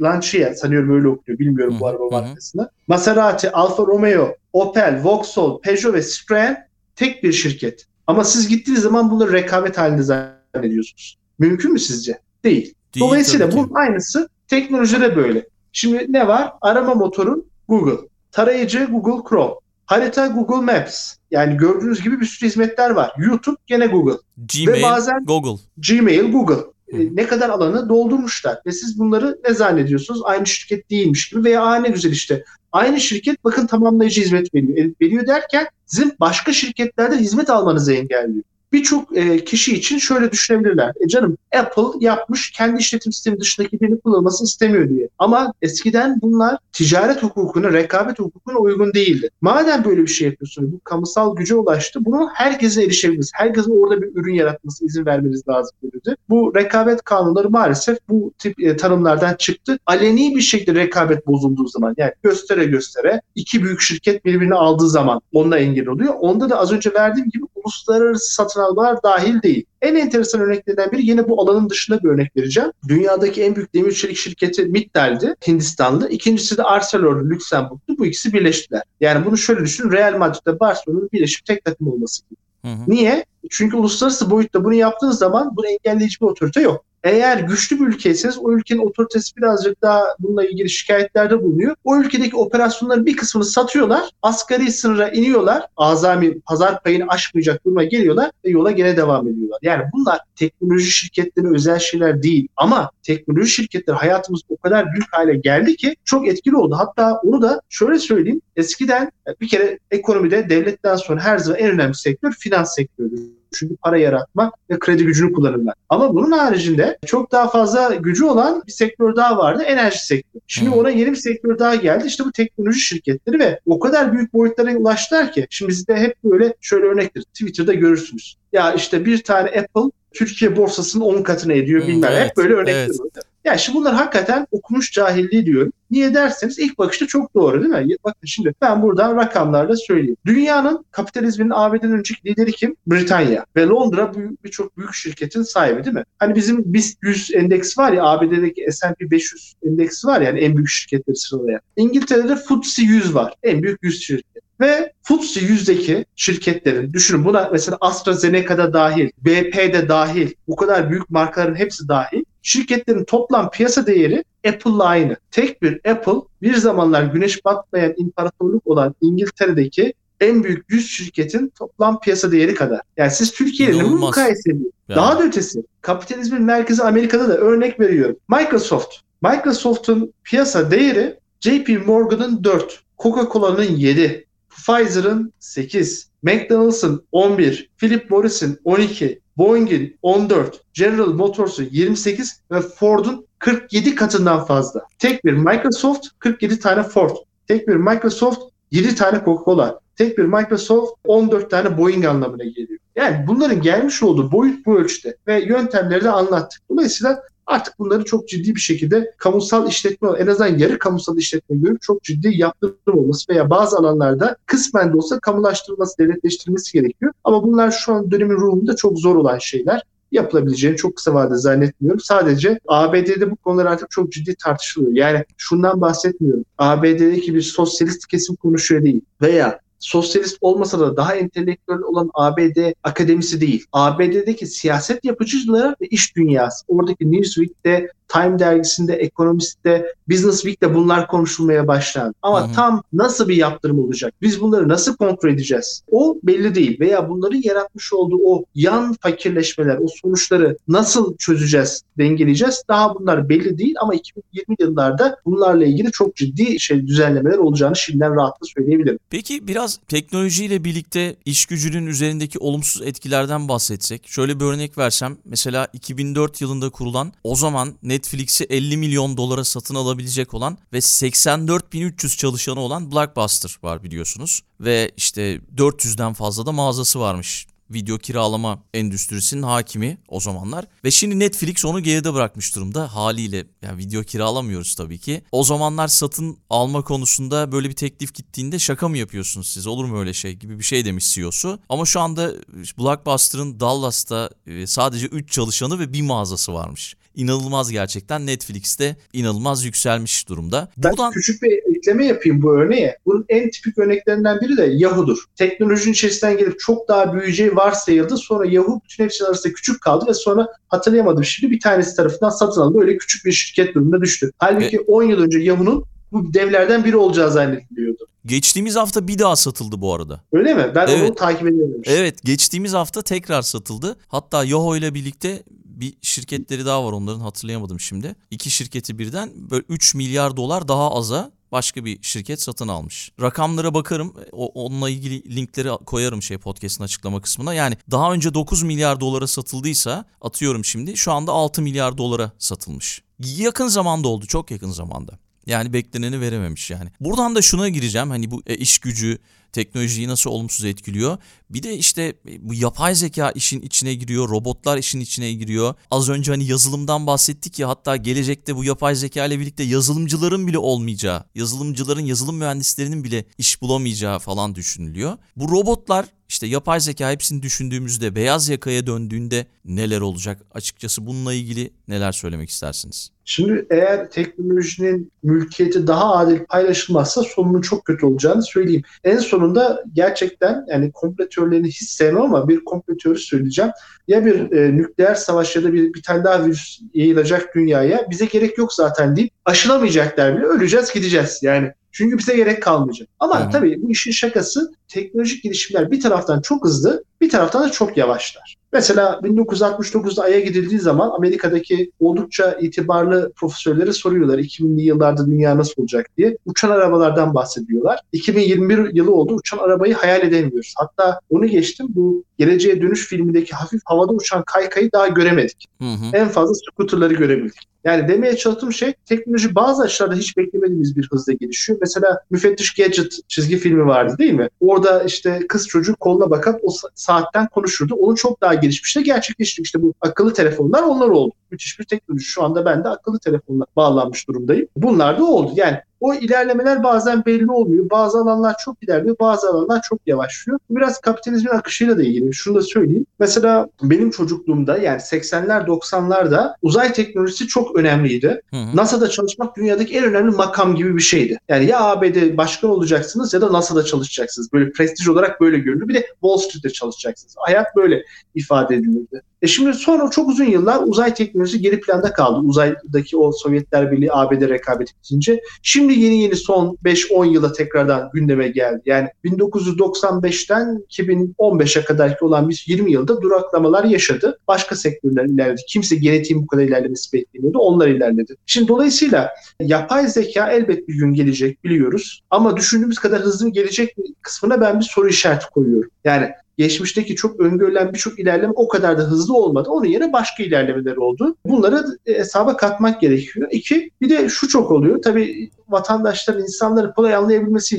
Lancia sanıyorum öyle okuyor. Bilmiyorum bu araba markasını. Maserati, Alfa Romeo, Opel, Vauxhall, Peugeot ve Citroen tek bir şirket. Ama siz gittiğiniz zaman bunları rekabet halinde zannediyorsunuz. Mümkün mü sizce? Değil. Değil Dolayısıyla bunun aynısı teknolojide böyle. Şimdi ne var? Arama motorun Google. Tarayıcı Google Chrome. Harita Google Maps. Yani gördüğünüz gibi bir sürü hizmetler var. YouTube gene Google. Gmail, Ve bazen Google. Gmail, Google. E, ne kadar alanı doldurmuşlar. Ve siz bunları ne zannediyorsunuz? Aynı şirket değilmiş gibi veya Aa, ne güzel işte. Aynı şirket bakın tamamlayıcı hizmet veriyor. E, veriyor derken sizin başka şirketlerden hizmet almanızı engelliyor birçok e, kişi için şöyle düşünebilirler. E canım Apple yapmış kendi işletim sistemi dışındaki birini kullanılmasını istemiyor diye. Ama eskiden bunlar ticaret hukukuna, rekabet hukukuna uygun değildi. Madem böyle bir şey yapıyorsunuz, bu kamusal güce ulaştı, bunu herkese erişebiliriz. Herkesin orada bir ürün yaratması izin vermeniz lazım dedi. Bu rekabet kanunları maalesef bu tip e, tanımlardan çıktı. Aleni bir şekilde rekabet bozulduğu zaman yani göstere göstere iki büyük şirket birbirini aldığı zaman onunla engel oluyor. Onda da az önce verdiğim gibi uluslararası satın almalar dahil değil. En enteresan örneklerinden biri yine bu alanın dışında bir örnek vereceğim. Dünyadaki en büyük demir çelik şirketi Mittal'di, Hindistanlı. İkincisi de Arcelor Lüksemburg'du. Bu ikisi birleştiler. Yani bunu şöyle düşünün. Real Madrid'de Barcelona'nın birleşip tek takım olması gibi. Hı hı. Niye? Çünkü uluslararası boyutta bunu yaptığınız zaman bunu engelleyici bir otorite yok. Eğer güçlü bir ülkeyseniz o ülkenin otoritesi birazcık daha bununla ilgili şikayetlerde bulunuyor. O ülkedeki operasyonların bir kısmını satıyorlar. Asgari sınıra iniyorlar. Azami pazar payını aşmayacak duruma geliyorlar ve yola gene devam ediyorlar. Yani bunlar teknoloji şirketlerine özel şeyler değil. Ama teknoloji şirketleri hayatımız o kadar büyük hale geldi ki çok etkili oldu. Hatta onu da şöyle söyleyeyim. Eskiden bir kere ekonomide devletten sonra her zaman en önemli sektör finans sektörü. Çünkü para yaratma ve kredi gücünü kullanırlar. Ama bunun haricinde çok daha fazla gücü olan bir sektör daha vardı. Enerji sektörü. Şimdi ona yeni bir sektör daha geldi. İşte bu teknoloji şirketleri ve o kadar büyük boyutlara ulaştılar ki. Şimdi bizde hep böyle şöyle örnektir. Twitter'da görürsünüz. Ya işte bir tane Apple Türkiye borsasının 10 katını ediyor bilmem. Evet, hep böyle örnekler. Evet. Yani şimdi bunlar hakikaten okumuş cahilliği diyorum. Niye derseniz ilk bakışta çok doğru değil mi? Bakın şimdi ben buradan rakamlarla söyleyeyim. Dünyanın kapitalizmin ABD'den önceki lideri kim? Britanya. Ve Londra birçok büyük şirketin sahibi değil mi? Hani bizim BIST 100 endeksi var ya ABD'deki S&P 500 endeksi var yani en büyük şirketleri sıralayan. İngiltere'de FTSE 100 var. En büyük 100 şirket. Ve FTSE 100'deki şirketlerin düşünün buna mesela AstraZeneca'da dahil, BP'de dahil, bu kadar büyük markaların hepsi dahil şirketlerin toplam piyasa değeri Apple'la aynı. Tek bir Apple bir zamanlar güneş batmayan imparatorluk olan İngiltere'deki en büyük 100 şirketin toplam piyasa değeri kadar. Yani siz Türkiye'nin bu mukayese edin. Yani. Daha da ötesi. Kapitalizmin merkezi Amerika'da da örnek veriyorum. Microsoft. Microsoft'un piyasa değeri JP Morgan'ın 4, Coca-Cola'nın 7, Pfizer'ın 8, McDonald's'ın 11, Philip Morris'in 12, Boeing'in 14, General Motors'un 28 ve Ford'un 47 katından fazla. Tek bir Microsoft 47 tane Ford. Tek bir Microsoft 7 tane Coca-Cola. Tek bir Microsoft 14 tane Boeing anlamına geliyor. Yani bunların gelmiş olduğu boyut bu ölçüde ve yöntemleri de anlattık. Dolayısıyla Artık bunları çok ciddi bir şekilde kamusal işletme, en azından yarı kamusal işletme görüp çok ciddi yaptırım olması veya bazı alanlarda kısmen de olsa kamulaştırılması, devletleştirilmesi gerekiyor. Ama bunlar şu an dönemin ruhunda çok zor olan şeyler yapılabileceğini çok kısa vadede zannetmiyorum. Sadece ABD'de bu konular artık çok ciddi tartışılıyor. Yani şundan bahsetmiyorum. ABD'deki bir sosyalist kesim konuşuyor değil. Veya sosyalist olmasa da daha entelektüel olan ABD akademisi değil. ABD'deki siyaset yapıcıları ve iş dünyası. Oradaki Newsweek'te Time dergisinde, Economist'te, Business Week'te bunlar konuşulmaya başlandı. Ama Hı-hı. tam nasıl bir yaptırım olacak? Biz bunları nasıl kontrol edeceğiz? O belli değil. Veya bunların yaratmış olduğu o yan fakirleşmeler, o sonuçları nasıl çözeceğiz, dengeleyeceğiz? Daha bunlar belli değil ama 2020 yıllarda bunlarla ilgili çok ciddi şey düzenlemeler olacağını şimdiden rahatlıkla söyleyebilirim. Peki biraz teknolojiyle birlikte iş gücünün üzerindeki olumsuz etkilerden bahsetsek. Şöyle bir örnek versem. Mesela 2004 yılında kurulan o zaman net Netflix'i 50 milyon dolara satın alabilecek olan ve 84.300 çalışanı olan Blockbuster var biliyorsunuz. Ve işte 400'den fazla da mağazası varmış video kiralama endüstrisinin hakimi o zamanlar. Ve şimdi Netflix onu geride bırakmış durumda haliyle. Yani video kiralamıyoruz tabii ki. O zamanlar satın alma konusunda böyle bir teklif gittiğinde şaka mı yapıyorsunuz siz olur mu öyle şey gibi bir şey demiş CEO'su. Ama şu anda Blockbuster'ın Dallas'ta e, sadece 3 çalışanı ve bir mağazası varmış inanılmaz gerçekten. Netflix'te inanılmaz yükselmiş durumda. Buradan... Ben küçük bir ekleme yapayım bu örneğe. Bunun en tipik örneklerinden biri de Yahoo'dur. Teknolojinin içerisinden gelip çok daha büyüyeceği varsayıldı. Sonra Yahoo bütün hepsinin arasında küçük kaldı ve sonra hatırlayamadım şimdi bir tanesi tarafından satın alındı. Öyle küçük bir şirket durumunda düştü. Halbuki e... 10 yıl önce Yahoo'nun bu devlerden biri olacağı zannediliyordu. Geçtiğimiz hafta bir daha satıldı bu arada. Öyle mi? Ben evet. onu takip ediyorum. Evet, geçtiğimiz hafta tekrar satıldı. Hatta Yahoo ile birlikte bir şirketleri daha var onların hatırlayamadım şimdi. İki şirketi birden böyle 3 milyar dolar daha aza başka bir şirket satın almış. Rakamlara bakarım. O, onunla ilgili linkleri koyarım şey podcast'ın açıklama kısmına. Yani daha önce 9 milyar dolara satıldıysa atıyorum şimdi şu anda 6 milyar dolara satılmış. Yakın zamanda oldu. Çok yakın zamanda. Yani bekleneni verememiş yani. Buradan da şuna gireceğim. Hani bu e, iş gücü teknolojiyi nasıl olumsuz etkiliyor. Bir de işte e, bu yapay zeka işin içine giriyor, robotlar işin içine giriyor. Az önce hani yazılımdan bahsettik ya hatta gelecekte bu yapay zeka ile birlikte yazılımcıların bile olmayacağı, yazılımcıların, yazılım mühendislerinin bile iş bulamayacağı falan düşünülüyor. Bu robotlar işte yapay zeka hepsini düşündüğümüzde beyaz yakaya döndüğünde neler olacak? Açıkçası bununla ilgili neler söylemek istersiniz? Şimdi eğer teknolojinin mülkiyeti daha adil paylaşılmazsa sonunun çok kötü olacağını söyleyeyim. En sonunda gerçekten yani komplo teorilerini hiç sevmem ama bir komplo teorisi söyleyeceğim. Ya bir e, nükleer savaş ya da bir, bir tane daha virüs yayılacak dünyaya bize gerek yok zaten deyip aşılamayacaklar bile öleceğiz gideceğiz. Yani çünkü bize gerek kalmayacak. Ama Hı-hı. tabii bu işin şakası teknolojik gelişimler bir taraftan çok hızlı, bir taraftan da çok yavaşlar. Mesela 1969'da Ay'a gidildiği zaman Amerika'daki oldukça itibarlı profesörlere soruyorlar 2000'li yıllarda dünya nasıl olacak diye. Uçan arabalardan bahsediyorlar. 2021 yılı oldu uçan arabayı hayal edemiyoruz. Hatta onu geçtim bu Geleceğe Dönüş filmindeki hafif havada uçan kaykayı daha göremedik. Hı hı. En fazla scooterları görebildik. Yani demeye çalıştığım şey teknoloji bazı açılarda hiç beklemediğimiz bir hızla gelişiyor. Mesela Müfettiş Gadget çizgi filmi vardı değil mi? Orada işte kız çocuk koluna bakıp o saatten konuşurdu. Onun çok daha gelişmiş de gerçekleşti. İşte bu akıllı telefonlar onlar oldu. Müthiş bir teknoloji. Şu anda ben de akıllı telefonla bağlanmış durumdayım. Bunlar da oldu. Yani o ilerlemeler bazen belli olmuyor. Bazı alanlar çok ilerliyor, bazı alanlar çok yavaşlıyor. Biraz kapitalizmin akışıyla da ilgili. Şunu da söyleyeyim. Mesela benim çocukluğumda yani 80'ler 90'larda uzay teknolojisi çok önemliydi. Hı hı. NASA'da çalışmak dünyadaki en önemli makam gibi bir şeydi. Yani ya ABD başkan olacaksınız ya da NASA'da çalışacaksınız. Böyle prestij olarak böyle görülür. Bir de Wall Street'te çalışacaksınız. Hayat böyle ifade edilirdi. E şimdi sonra çok uzun yıllar uzay teknolojisi geri planda kaldı. Uzaydaki o Sovyetler Birliği ABD rekabeti bitince. Şimdi yeni yeni son 5-10 yıla tekrardan gündeme geldi. Yani 1995'ten 2015'e kadarki olan bir 20 yılda duraklamalar yaşadı. Başka sektörler ilerledi. Kimse genetiğin bu kadar ilerlemesi beklemiyordu. Onlar ilerledi. Şimdi dolayısıyla yapay zeka elbet bir gün gelecek biliyoruz. Ama düşündüğümüz kadar hızlı gelecek kısmına ben bir soru işareti koyuyorum. Yani geçmişteki çok öngörülen birçok ilerleme o kadar da hızlı olmadı. Onun yerine başka ilerlemeler oldu. Bunları e, hesaba katmak gerekiyor. İki, bir de şu çok oluyor. Tabii vatandaşların, insanların kolay anlayabilmesi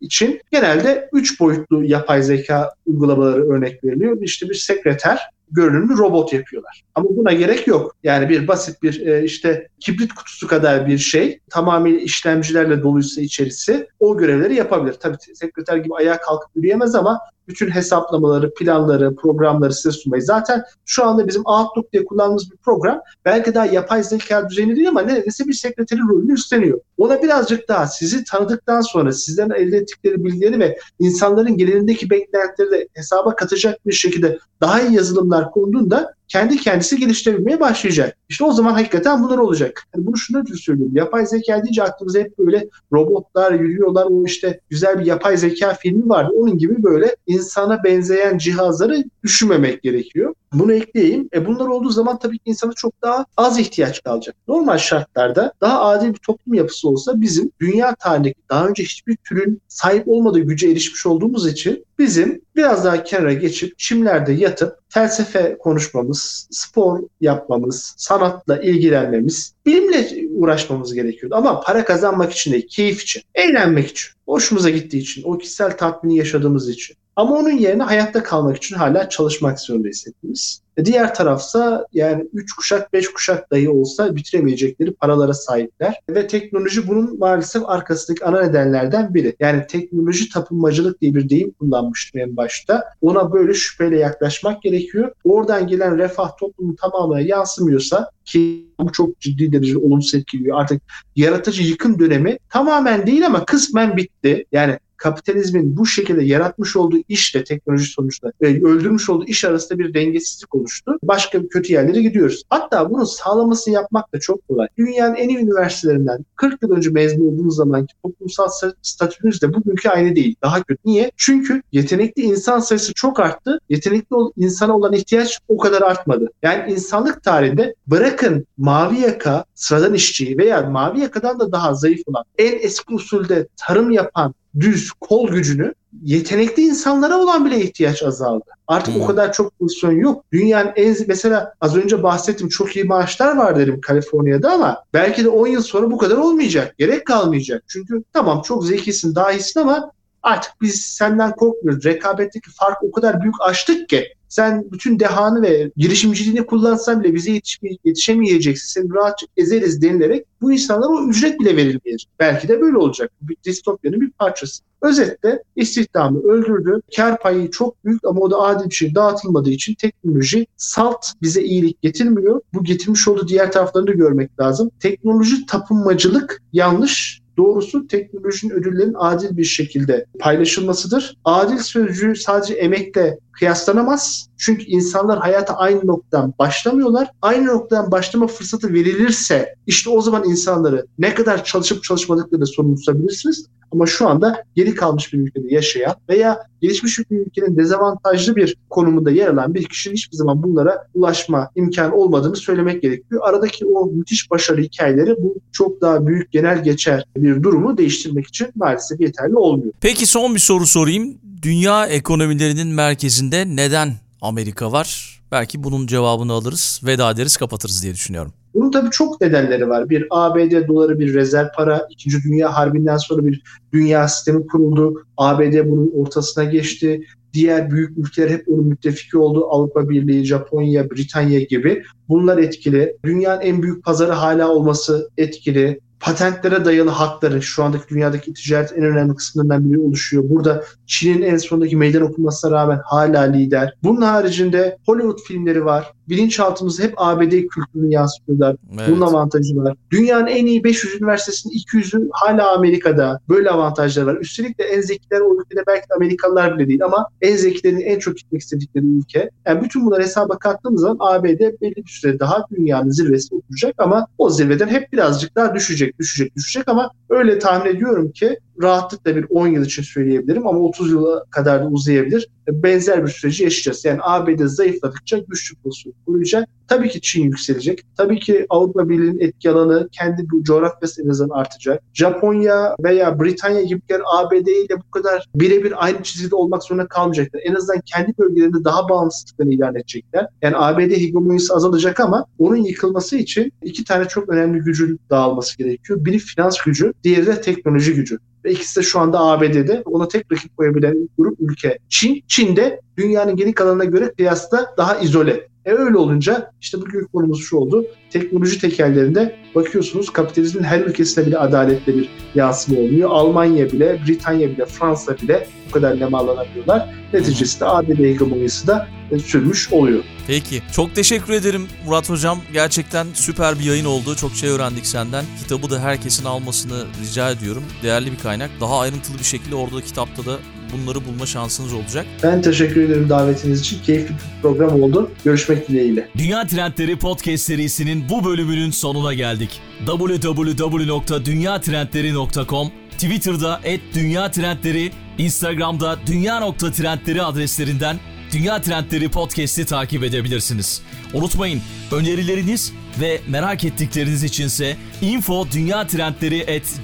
için genelde üç boyutlu yapay zeka uygulamaları örnek veriliyor. İşte bir sekreter, görünümlü robot yapıyorlar. Ama buna gerek yok. Yani bir basit bir e, işte kibrit kutusu kadar bir şey tamamıyla işlemcilerle doluysa içerisi o görevleri yapabilir. Tabii sekreter gibi ayağa kalkıp yürüyemez ama bütün hesaplamaları, planları, programları size sunmayı. Zaten şu anda bizim Outlook diye kullandığımız bir program belki daha yapay zeka düzeyinde değil ama neredeyse bir sekreterin rolünü üstleniyor. Ona birazcık daha sizi tanıdıktan sonra sizden elde ettikleri bilgileri ve insanların genelindeki beklentileri de hesaba katacak bir şekilde daha iyi yazılımlar konduğunda kendi kendisi geliştirebilmeye başlayacak. İşte o zaman hakikaten bunlar olacak. Yani bunu şunu için söylüyorum. Yapay zeka deyince aklımıza hep böyle robotlar yürüyorlar. O işte güzel bir yapay zeka filmi vardı. Onun gibi böyle insana benzeyen cihazları düşünmemek gerekiyor. Bunu ekleyeyim. E bunlar olduğu zaman tabii ki insana çok daha az ihtiyaç kalacak. Normal şartlarda daha adil bir toplum yapısı olsa bizim dünya tarihindeki daha önce hiçbir türün sahip olmadığı güce erişmiş olduğumuz için bizim biraz daha kenara geçip çimlerde yatıp felsefe konuşmamız, spor yapmamız, sanatla ilgilenmemiz, bilimle uğraşmamız gerekiyordu. Ama para kazanmak için değil, keyif için, eğlenmek için, hoşumuza gittiği için, o kişisel tatmini yaşadığımız için. Ama onun yerine hayatta kalmak için hala çalışmak zorundayız hepimiz. E diğer tarafsa yani 3 kuşak 5 kuşak dahi olsa bitiremeyecekleri paralara sahipler. Ve teknoloji bunun maalesef arkasındaki ana nedenlerden biri. Yani teknoloji tapınmacılık diye bir deyim kullanmıştım en başta. Ona böyle şüpheyle yaklaşmak gerekiyor. Oradan gelen refah toplumun tamamına yansımıyorsa ki bu çok ciddi derecede olumsuz etkiliyor. Artık yaratıcı yıkım dönemi tamamen değil ama kısmen bitti. Yani kapitalizmin bu şekilde yaratmış olduğu işle teknoloji sonuçta ve öldürmüş olduğu iş arasında bir dengesizlik oluştu. Başka bir kötü yerlere gidiyoruz. Hatta bunu sağlamasını yapmak da çok kolay. Dünyanın en iyi üniversitelerinden 40 yıl önce mezun olduğumuz zamanki toplumsal statümüz de bugünkü aynı değil. Daha kötü. Niye? Çünkü yetenekli insan sayısı çok arttı. Yetenekli insana olan ihtiyaç o kadar artmadı. Yani insanlık tarihinde bırakın mavi yaka, sıradan işçiyi veya mavi yakadan da daha zayıf olan, en eski usulde tarım yapan, düz kol gücünü yetenekli insanlara olan bile ihtiyaç azaldı. Artık hmm. o kadar çok pozisyon yok. Dünyanın en mesela az önce bahsettim çok iyi maaşlar var dedim Kaliforniya'da ama belki de 10 yıl sonra bu kadar olmayacak. Gerek kalmayacak. Çünkü tamam çok zekisin, daha iyisin ama artık biz senden korkmuyoruz. Rekabetteki fark o kadar büyük açtık ki sen bütün dehanı ve girişimciliğini kullansan bile bize yetişemeyeceksin. Seni rahatça ezeriz denilerek bu insanlara o ücret bile verilmeyecek. Belki de böyle olacak. Bir distopyanın bir parçası. Özetle istihdamı öldürdü. Kar payı çok büyük ama o da adil bir şey dağıtılmadığı için teknoloji salt bize iyilik getirmiyor. Bu getirmiş olduğu diğer taraflarını da görmek lazım. Teknoloji tapınmacılık yanlış Doğrusu teknolojinin ödüllerinin adil bir şekilde paylaşılmasıdır. Adil sözcüğü sadece emekle kıyaslanamaz. Çünkü insanlar hayata aynı noktadan başlamıyorlar. Aynı noktadan başlama fırsatı verilirse işte o zaman insanları ne kadar çalışıp çalışmadıklarını sorumlu tutabilirsiniz. Ama şu anda geri kalmış bir ülkede yaşayan veya gelişmiş bir ülkenin dezavantajlı bir konumunda yer alan bir kişinin hiçbir zaman bunlara ulaşma imkanı olmadığını söylemek gerekiyor. Aradaki o müthiş başarı hikayeleri bu çok daha büyük genel geçer bir durumu değiştirmek için maalesef yeterli olmuyor. Peki son bir soru sorayım. Dünya ekonomilerinin merkezinde neden Amerika var? Belki bunun cevabını alırız, veda ederiz, kapatırız diye düşünüyorum. Bunun tabii çok nedenleri var. Bir ABD doları bir rezerv para. İkinci Dünya Harbi'nden sonra bir dünya sistemi kuruldu. ABD bunun ortasına geçti. Diğer büyük ülkeler hep onun müttefiki oldu. Avrupa Birliği, Japonya, Britanya gibi. Bunlar etkili. Dünyanın en büyük pazarı hala olması etkili patentlere dayalı hakların şu andaki dünyadaki ticaret en önemli kısımlarından biri oluşuyor. Burada Çin'in en sondaki meydan okumasına rağmen hala lider. Bunun haricinde Hollywood filmleri var. Bilinçaltımızda hep ABD kültürünü yansıtıyorlar. Evet. Bunun avantajı var. Dünyanın en iyi 500 üniversitesinin 200'ü hala Amerika'da. Böyle avantajlar var. Üstelik de en zekiler o ülkede belki de Amerikalılar bile değil ama en zekilerin en çok gitmek istedikleri ülke. Yani bütün bunları hesaba kattığımız zaman ABD belli bir süre daha dünyanın zirvesine oturacak ama o zirveden hep birazcık daha düşecek, düşecek, düşecek ama öyle tahmin ediyorum ki rahatlıkla bir 10 yıl için söyleyebilirim ama 30 yıla kadar da uzayabilir. Benzer bir süreci yaşayacağız. Yani ABD zayıfladıkça güçlü pozisyon kuracak. Tabii ki Çin yükselecek. Tabii ki Avrupa Birliği'nin etki alanı kendi bu coğrafyası en azından artacak. Japonya veya Britanya gibi yer ABD ile bu kadar birebir aynı çizgide olmak zorunda kalmayacaklar. En azından kendi bölgelerinde daha bağımsızlıklarını ilan edecekler. Yani ABD hegemonyası azalacak ama onun yıkılması için iki tane çok önemli gücün dağılması gerekiyor. Biri finans gücü, diğeri de teknoloji gücü. ve ikisi de şu anda ABD'de. Ona tek rakip koyabilen grup ülke Çin. Çin de dünyanın geri kalanına göre kıyasla daha izole. E öyle olunca işte bugün konumuz şu oldu. Teknoloji tekerlerinde bakıyorsunuz kapitalizmin her ülkesinde bile adaletle bir yansıma olmuyor. Almanya bile, Britanya bile, Fransa bile bu kadar nemalanamıyorlar. Neticesinde ABD hegemonyası da sürmüş oluyor. Peki. Çok teşekkür ederim Murat Hocam. Gerçekten süper bir yayın oldu. Çok şey öğrendik senden. Kitabı da herkesin almasını rica ediyorum. Değerli bir kaynak. Daha ayrıntılı bir şekilde orada kitapta da bunları bulma şansınız olacak. Ben teşekkür ederim davetiniz için. Keyifli bir program oldu. Görüşmek dileğiyle. Dünya Trendleri Podcast serisinin bu bölümünün sonuna geldik. www.dünyatrendleri.com Twitter'da @dünyatrendleri, Instagram'da dünya.trendleri adreslerinden Dünya Trendleri Podcast'i takip edebilirsiniz. Unutmayın önerileriniz ve merak ettikleriniz içinse info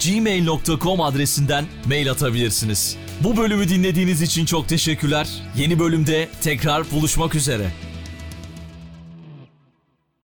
gmail.com adresinden mail atabilirsiniz. Bu bölümü dinlediğiniz için çok teşekkürler. Yeni bölümde tekrar buluşmak üzere.